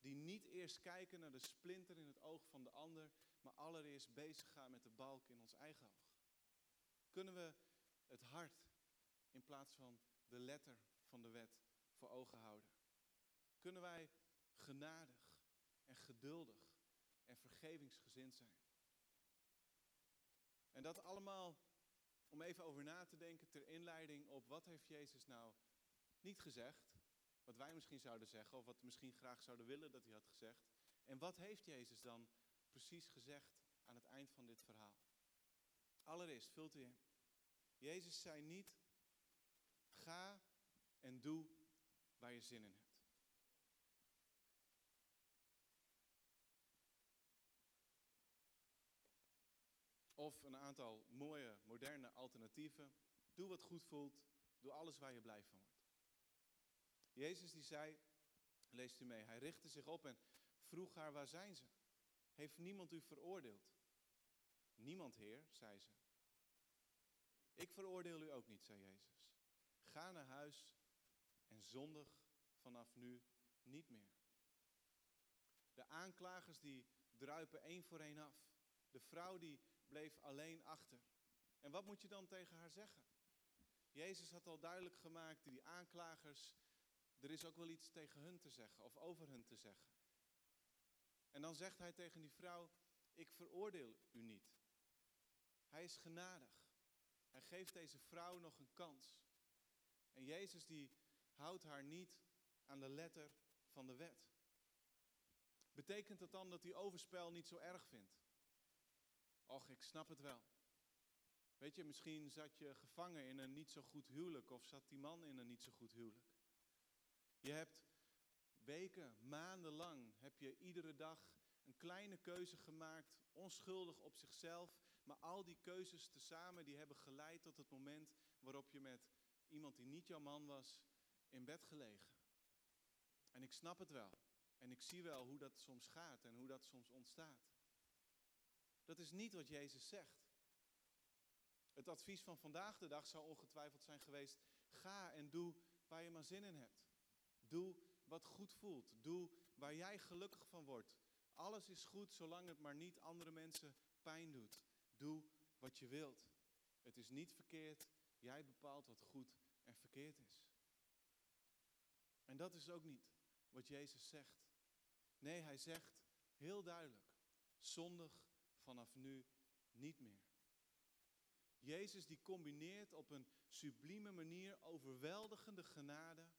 B: die niet eerst kijken naar de splinter in het oog van de ander, maar allereerst bezig gaan met de balk in ons eigen oog? Kunnen we het hart in plaats van de letter van de wet voor ogen houden? Kunnen wij genadig en geduldig en vergevingsgezind zijn? En dat allemaal om even over na te denken ter inleiding op wat heeft Jezus nou niet gezegd, wat wij misschien zouden zeggen of wat we misschien graag zouden willen dat hij had gezegd. En wat heeft Jezus dan precies gezegd aan het eind van dit verhaal? Allereerst, vult u in. Jezus zei niet, ga en doe waar je zin in hebt. Of een aantal mooie, moderne alternatieven. Doe wat goed voelt. Doe alles waar je blij van wordt. Jezus die zei, leest u mee, hij richtte zich op en vroeg haar, waar zijn ze? Heeft niemand u veroordeeld? Niemand, Heer, zei ze. Ik veroordeel u ook niet, zei Jezus. Ga naar huis en zondig vanaf nu niet meer. De aanklagers die druipen één voor één af. De vrouw die bleef alleen achter. En wat moet je dan tegen haar zeggen? Jezus had al duidelijk gemaakt, die aanklagers, er is ook wel iets tegen hun te zeggen of over hun te zeggen. En dan zegt hij tegen die vrouw, ik veroordeel u niet. Hij is genadig. Hij geeft deze vrouw nog een kans. En Jezus die houdt haar niet aan de letter van de wet. Betekent dat dan dat hij overspel niet zo erg vindt? Och, ik snap het wel. Weet je, misschien zat je gevangen in een niet zo goed huwelijk of zat die man in een niet zo goed huwelijk. Je hebt weken, maanden lang, heb je iedere dag een kleine keuze gemaakt, onschuldig op zichzelf, maar al die keuzes tezamen die hebben geleid tot het moment waarop je met iemand die niet jouw man was in bed gelegen. En ik snap het wel. En ik zie wel hoe dat soms gaat en hoe dat soms ontstaat. Dat is niet wat Jezus zegt. Het advies van vandaag de dag zou ongetwijfeld zijn geweest: ga en doe waar je maar zin in hebt. Doe wat goed voelt. Doe waar jij gelukkig van wordt. Alles is goed zolang het maar niet andere mensen pijn doet. Doe wat je wilt. Het is niet verkeerd. Jij bepaalt wat goed en verkeerd is. En dat is ook niet wat Jezus zegt. Nee, hij zegt heel duidelijk: zondig vanaf nu niet meer. Jezus die combineert op een sublieme manier overweldigende genade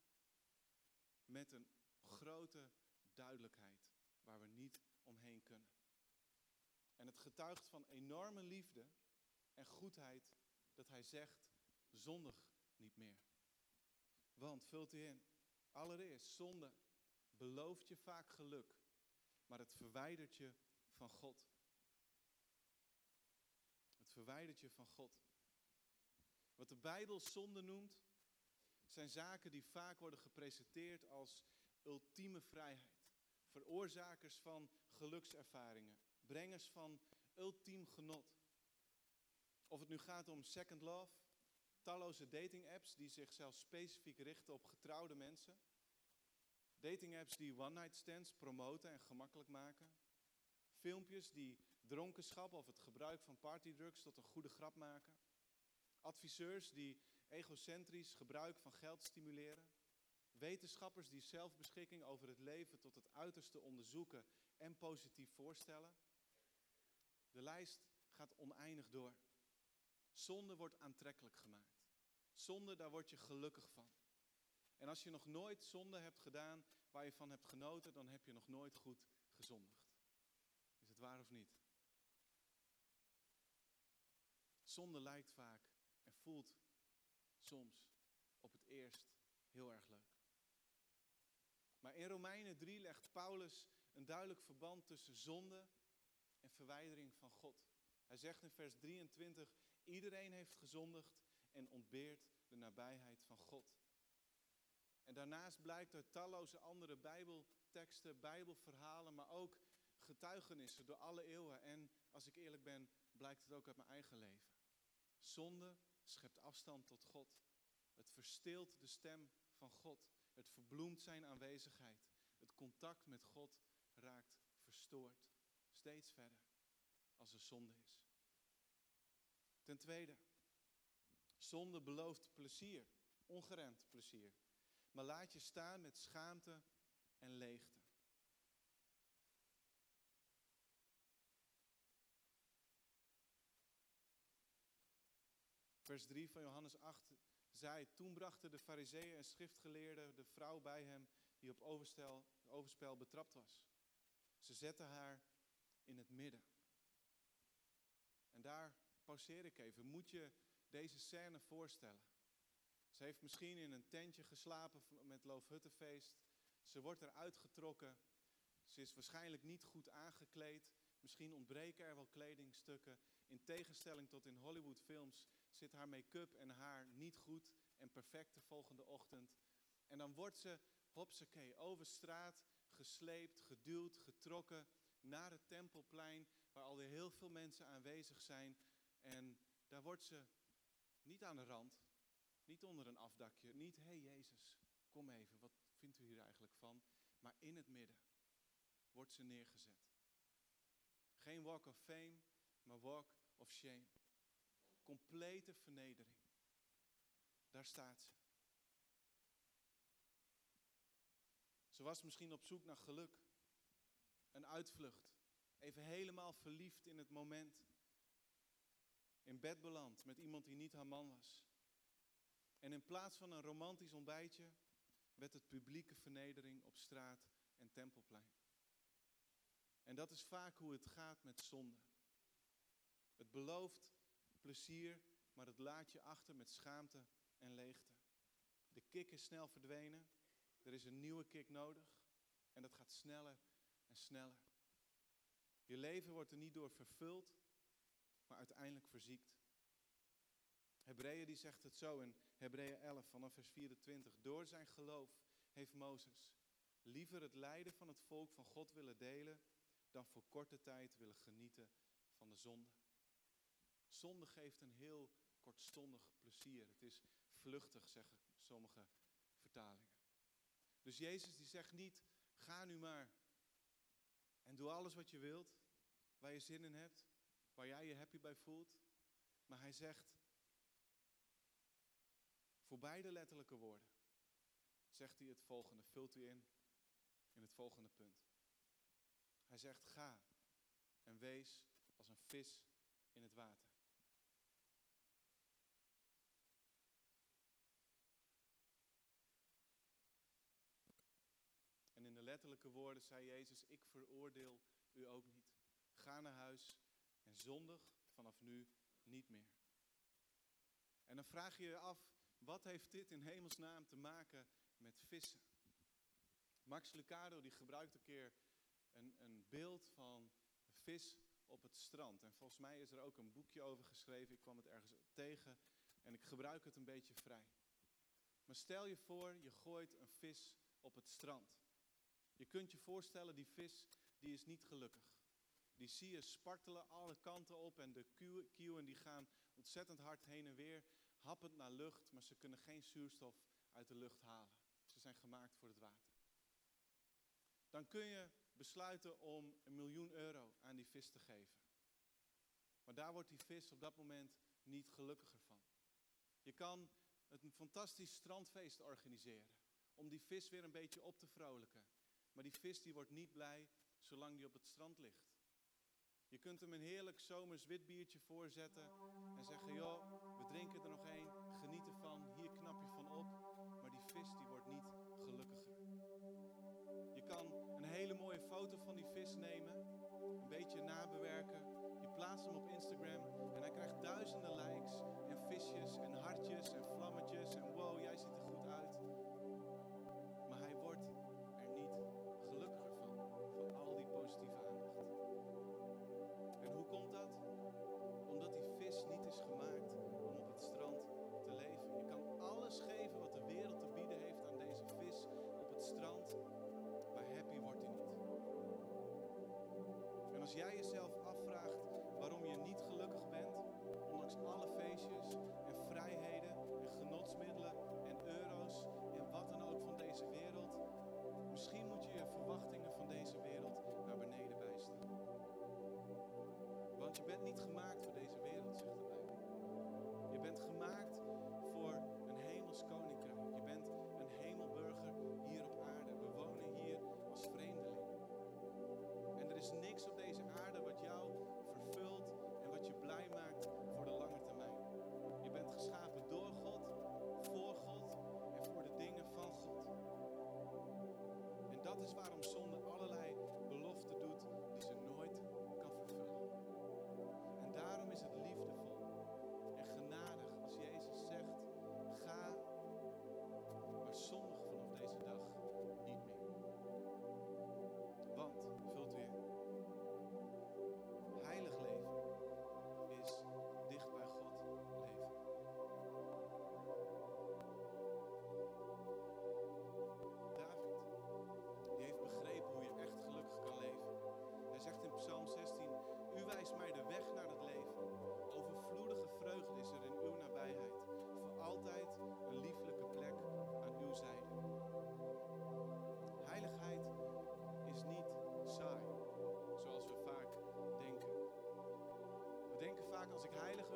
B: met een grote duidelijkheid waar we niet omheen kunnen. En het getuigt van enorme liefde en goedheid dat hij zegt, zondig niet meer. Want, vult u in, allereerst, zonde belooft je vaak geluk, maar het verwijdert je van God. Het verwijdert je van God. Wat de Bijbel zonde noemt, zijn zaken die vaak worden gepresenteerd als ultieme vrijheid. Veroorzakers van gelukservaringen, brengers van ultiem genot. Of het nu gaat om Second Love, talloze dating apps die zich zelfs specifiek richten op getrouwde mensen. Dating apps die one-night stands promoten en gemakkelijk maken. Filmpjes die dronkenschap of het gebruik van partydrugs tot een goede grap maken. Adviseurs die egocentrisch gebruik van geld stimuleren. Wetenschappers die zelfbeschikking over het leven tot het uiterste onderzoeken en positief voorstellen. De lijst gaat oneindig door. Zonde wordt aantrekkelijk gemaakt. Zonde, daar word je gelukkig van. En als je nog nooit zonde hebt gedaan waar je van hebt genoten, dan heb je nog nooit goed gezondigd. Is het waar of niet? Zonde lijkt vaak en voelt soms op het eerst heel erg leuk. Maar in Romeinen 3 legt Paulus een duidelijk verband tussen zonde en verwijdering van God. Hij zegt in vers 23, iedereen heeft gezondigd en ontbeert de nabijheid van God. En daarnaast blijkt uit talloze andere Bijbelteksten, Bijbelverhalen, maar ook getuigenissen door alle eeuwen. En als ik eerlijk ben, blijkt het ook uit mijn eigen leven. Zonde schept afstand tot God. Het versteelt de stem van God. Het verbloemt zijn aanwezigheid. Het contact met God raakt verstoord. Steeds verder als er zonde is. Ten tweede, zonde belooft plezier, ongeremd plezier. Maar laat je staan met schaamte en leegte. Vers 3 van Johannes 8 zei, toen brachten de fariseeën en schriftgeleerden de vrouw bij hem die op overspel, overspel betrapt was. Ze zetten haar in het midden. En daar pauzeer ik even. Moet je deze scène voorstellen? Ze heeft misschien in een tentje geslapen met Loofhuttenfeest. Ze wordt eruit getrokken. Ze is waarschijnlijk niet goed aangekleed. Misschien ontbreken er wel kledingstukken. In tegenstelling tot in Hollywoodfilms zit haar make-up en haar niet goed en perfect de volgende ochtend. En dan wordt ze, hopsakee, over straat gesleept, geduwd, getrokken naar het tempelplein, waar alweer heel veel mensen aanwezig zijn. En daar wordt ze niet aan de rand, niet onder een afdakje, niet, hé hey Jezus, kom even, wat vindt u hier eigenlijk van? Maar in het midden wordt ze neergezet. Geen walk of fame, maar walk of shame. Complete vernedering. Daar staat ze. Ze was misschien op zoek naar geluk. Een uitvlucht. Even helemaal verliefd in het moment. In bed beland met iemand die niet haar man was. En in plaats van een romantisch ontbijtje werd het publieke vernedering op straat en tempelplein. En dat is vaak hoe het gaat met zonde. Het belooft plezier, maar het laat je achter met schaamte en leegte. De kick is snel verdwenen, er is een nieuwe kick nodig en dat gaat sneller en sneller. Je leven wordt er niet door vervuld, maar uiteindelijk verziekt. Hebreeën die zegt het zo in Hebreeën 11 vanaf vers 24. Door zijn geloof heeft Mozes liever het lijden van het volk van God willen delen dan voor korte tijd willen genieten van de zonde. Zonde geeft een heel kortstondig plezier. Het is vluchtig, zeggen sommige vertalingen. Dus Jezus die zegt niet, ga nu maar en doe alles wat je wilt, waar je zin in hebt, waar jij je happy bij voelt. Maar hij zegt, voor beide letterlijke woorden, zegt hij het volgende, vult u in in het volgende punt. Hij zegt, ga en wees als een vis in het water. En in de letterlijke woorden zei Jezus, ik veroordeel u ook niet. Ga naar huis en zondig vanaf nu niet meer. En dan vraag je je af, wat heeft dit in hemelsnaam te maken met vissen? Max Lucado die gebruikt een keer een, een beeld van een vis op het strand. En volgens mij is er ook een boekje over geschreven. Ik kwam het ergens tegen en ik gebruik het een beetje vrij. Maar stel je voor, je gooit een vis op het strand. Je kunt je voorstellen, die vis die is niet gelukkig. Die zie je spartelen alle kanten op en de kieuwen die gaan ontzettend hard heen en weer, happend naar lucht, maar ze kunnen geen zuurstof uit de lucht halen. Ze zijn gemaakt voor het water. Dan kun je besluiten om een miljoen euro aan die vis te geven. Maar daar wordt die vis op dat moment niet gelukkiger van. Je kan een fantastisch strandfeest organiseren om die vis weer een beetje op te vrolijken. Maar die vis die wordt niet blij zolang die op het strand ligt. Je kunt hem een heerlijk zomers wit biertje voorzetten en zeggen, joh, we drinken er nog één, geniet ervan, hier knap je van op. Maar die vis die wordt niet gelukkiger. Je kan een hele mooie foto van die vis nemen, een beetje nabewerken. Je plaatst hem op Instagram en hij krijgt duizenden likes en visjes en hartjes en jij is waarom zonde als ik heilig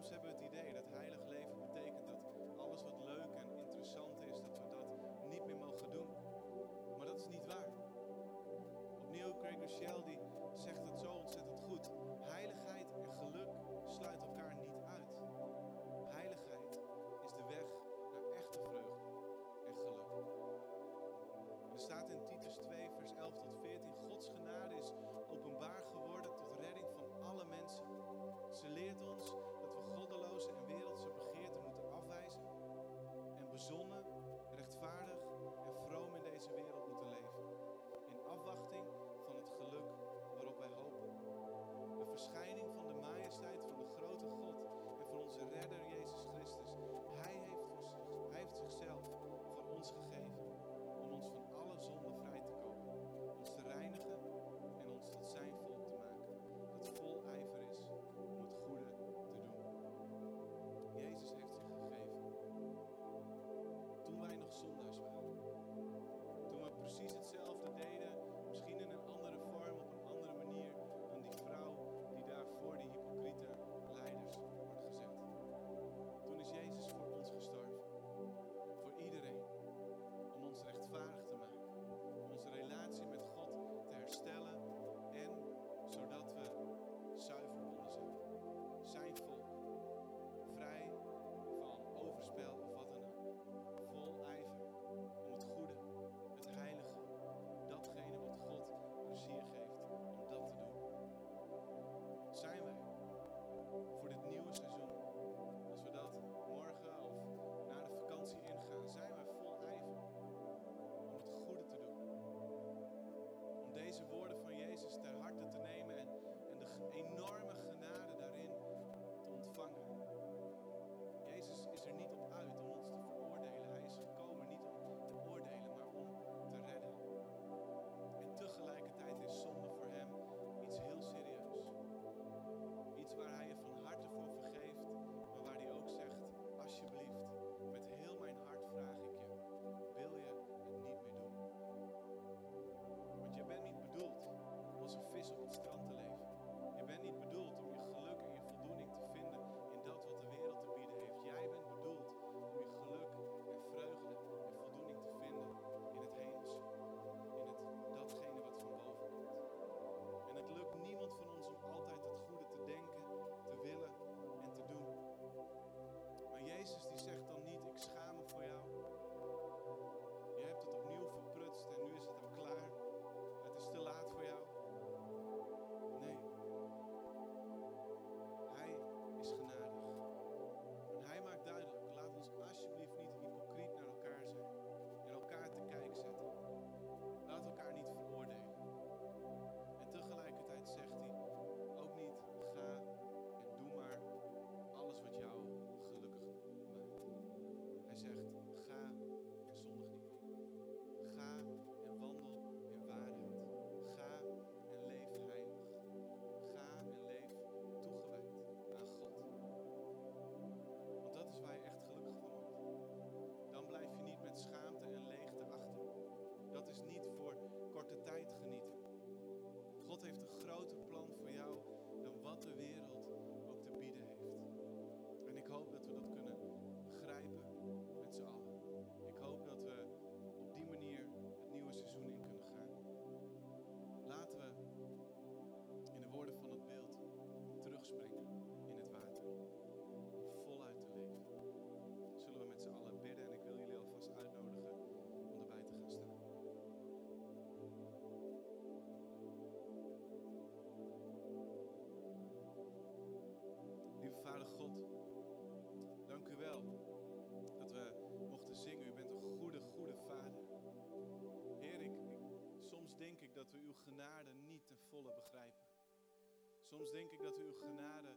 B: soms hebben we het idee dat heilig leven betekent dat alles wat leuk en interessant is, dat we dat niet meer mogen doen. Maar dat is niet waar. Opnieuw, Craig Rochelle die zegt Jesus itself. Dat we uw genade niet ten volle begrijpen. Soms denk ik dat we uw genade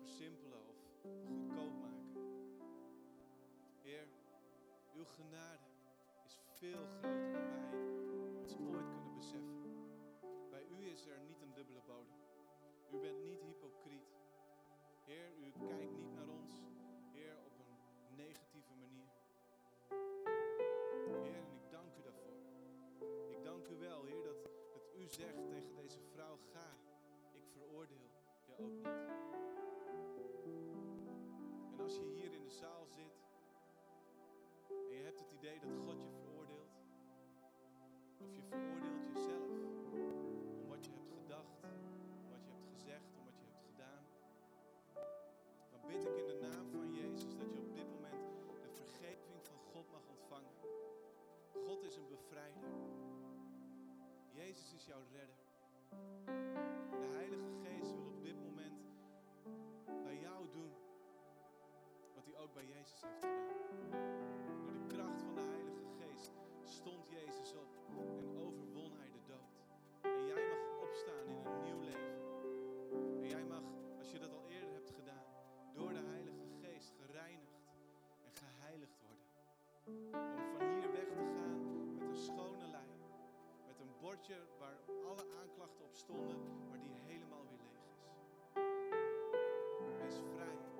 B: versimpelen of goedkoop maken. Heer, uw genade is veel groter dan wij ons ooit kunnen beseffen. Bij u is er niet een dubbele bodem. U bent niet hypocriet. Heer, u kijkt niet naar ons, zegt tegen deze vrouw, ga, ik veroordeel je ook niet. En als je hier in de zaal zit en je hebt het idee dat God je veroordeelt, of je veroordeelt Jezus is jouw redder. De Heilige Geest wil op dit moment bij jou doen wat hij ook bij Jezus heeft gedaan. Door de kracht van de Heilige Geest stond Jezus op en overwon hij de dood. En jij mag opstaan in een nieuw leven. En jij mag, als je dat al eerder hebt gedaan, door de Heilige Geest gereinigd en geheiligd worden. Om waar alle aanklachten op stonden, maar die helemaal weer leeg is. Wees vrij.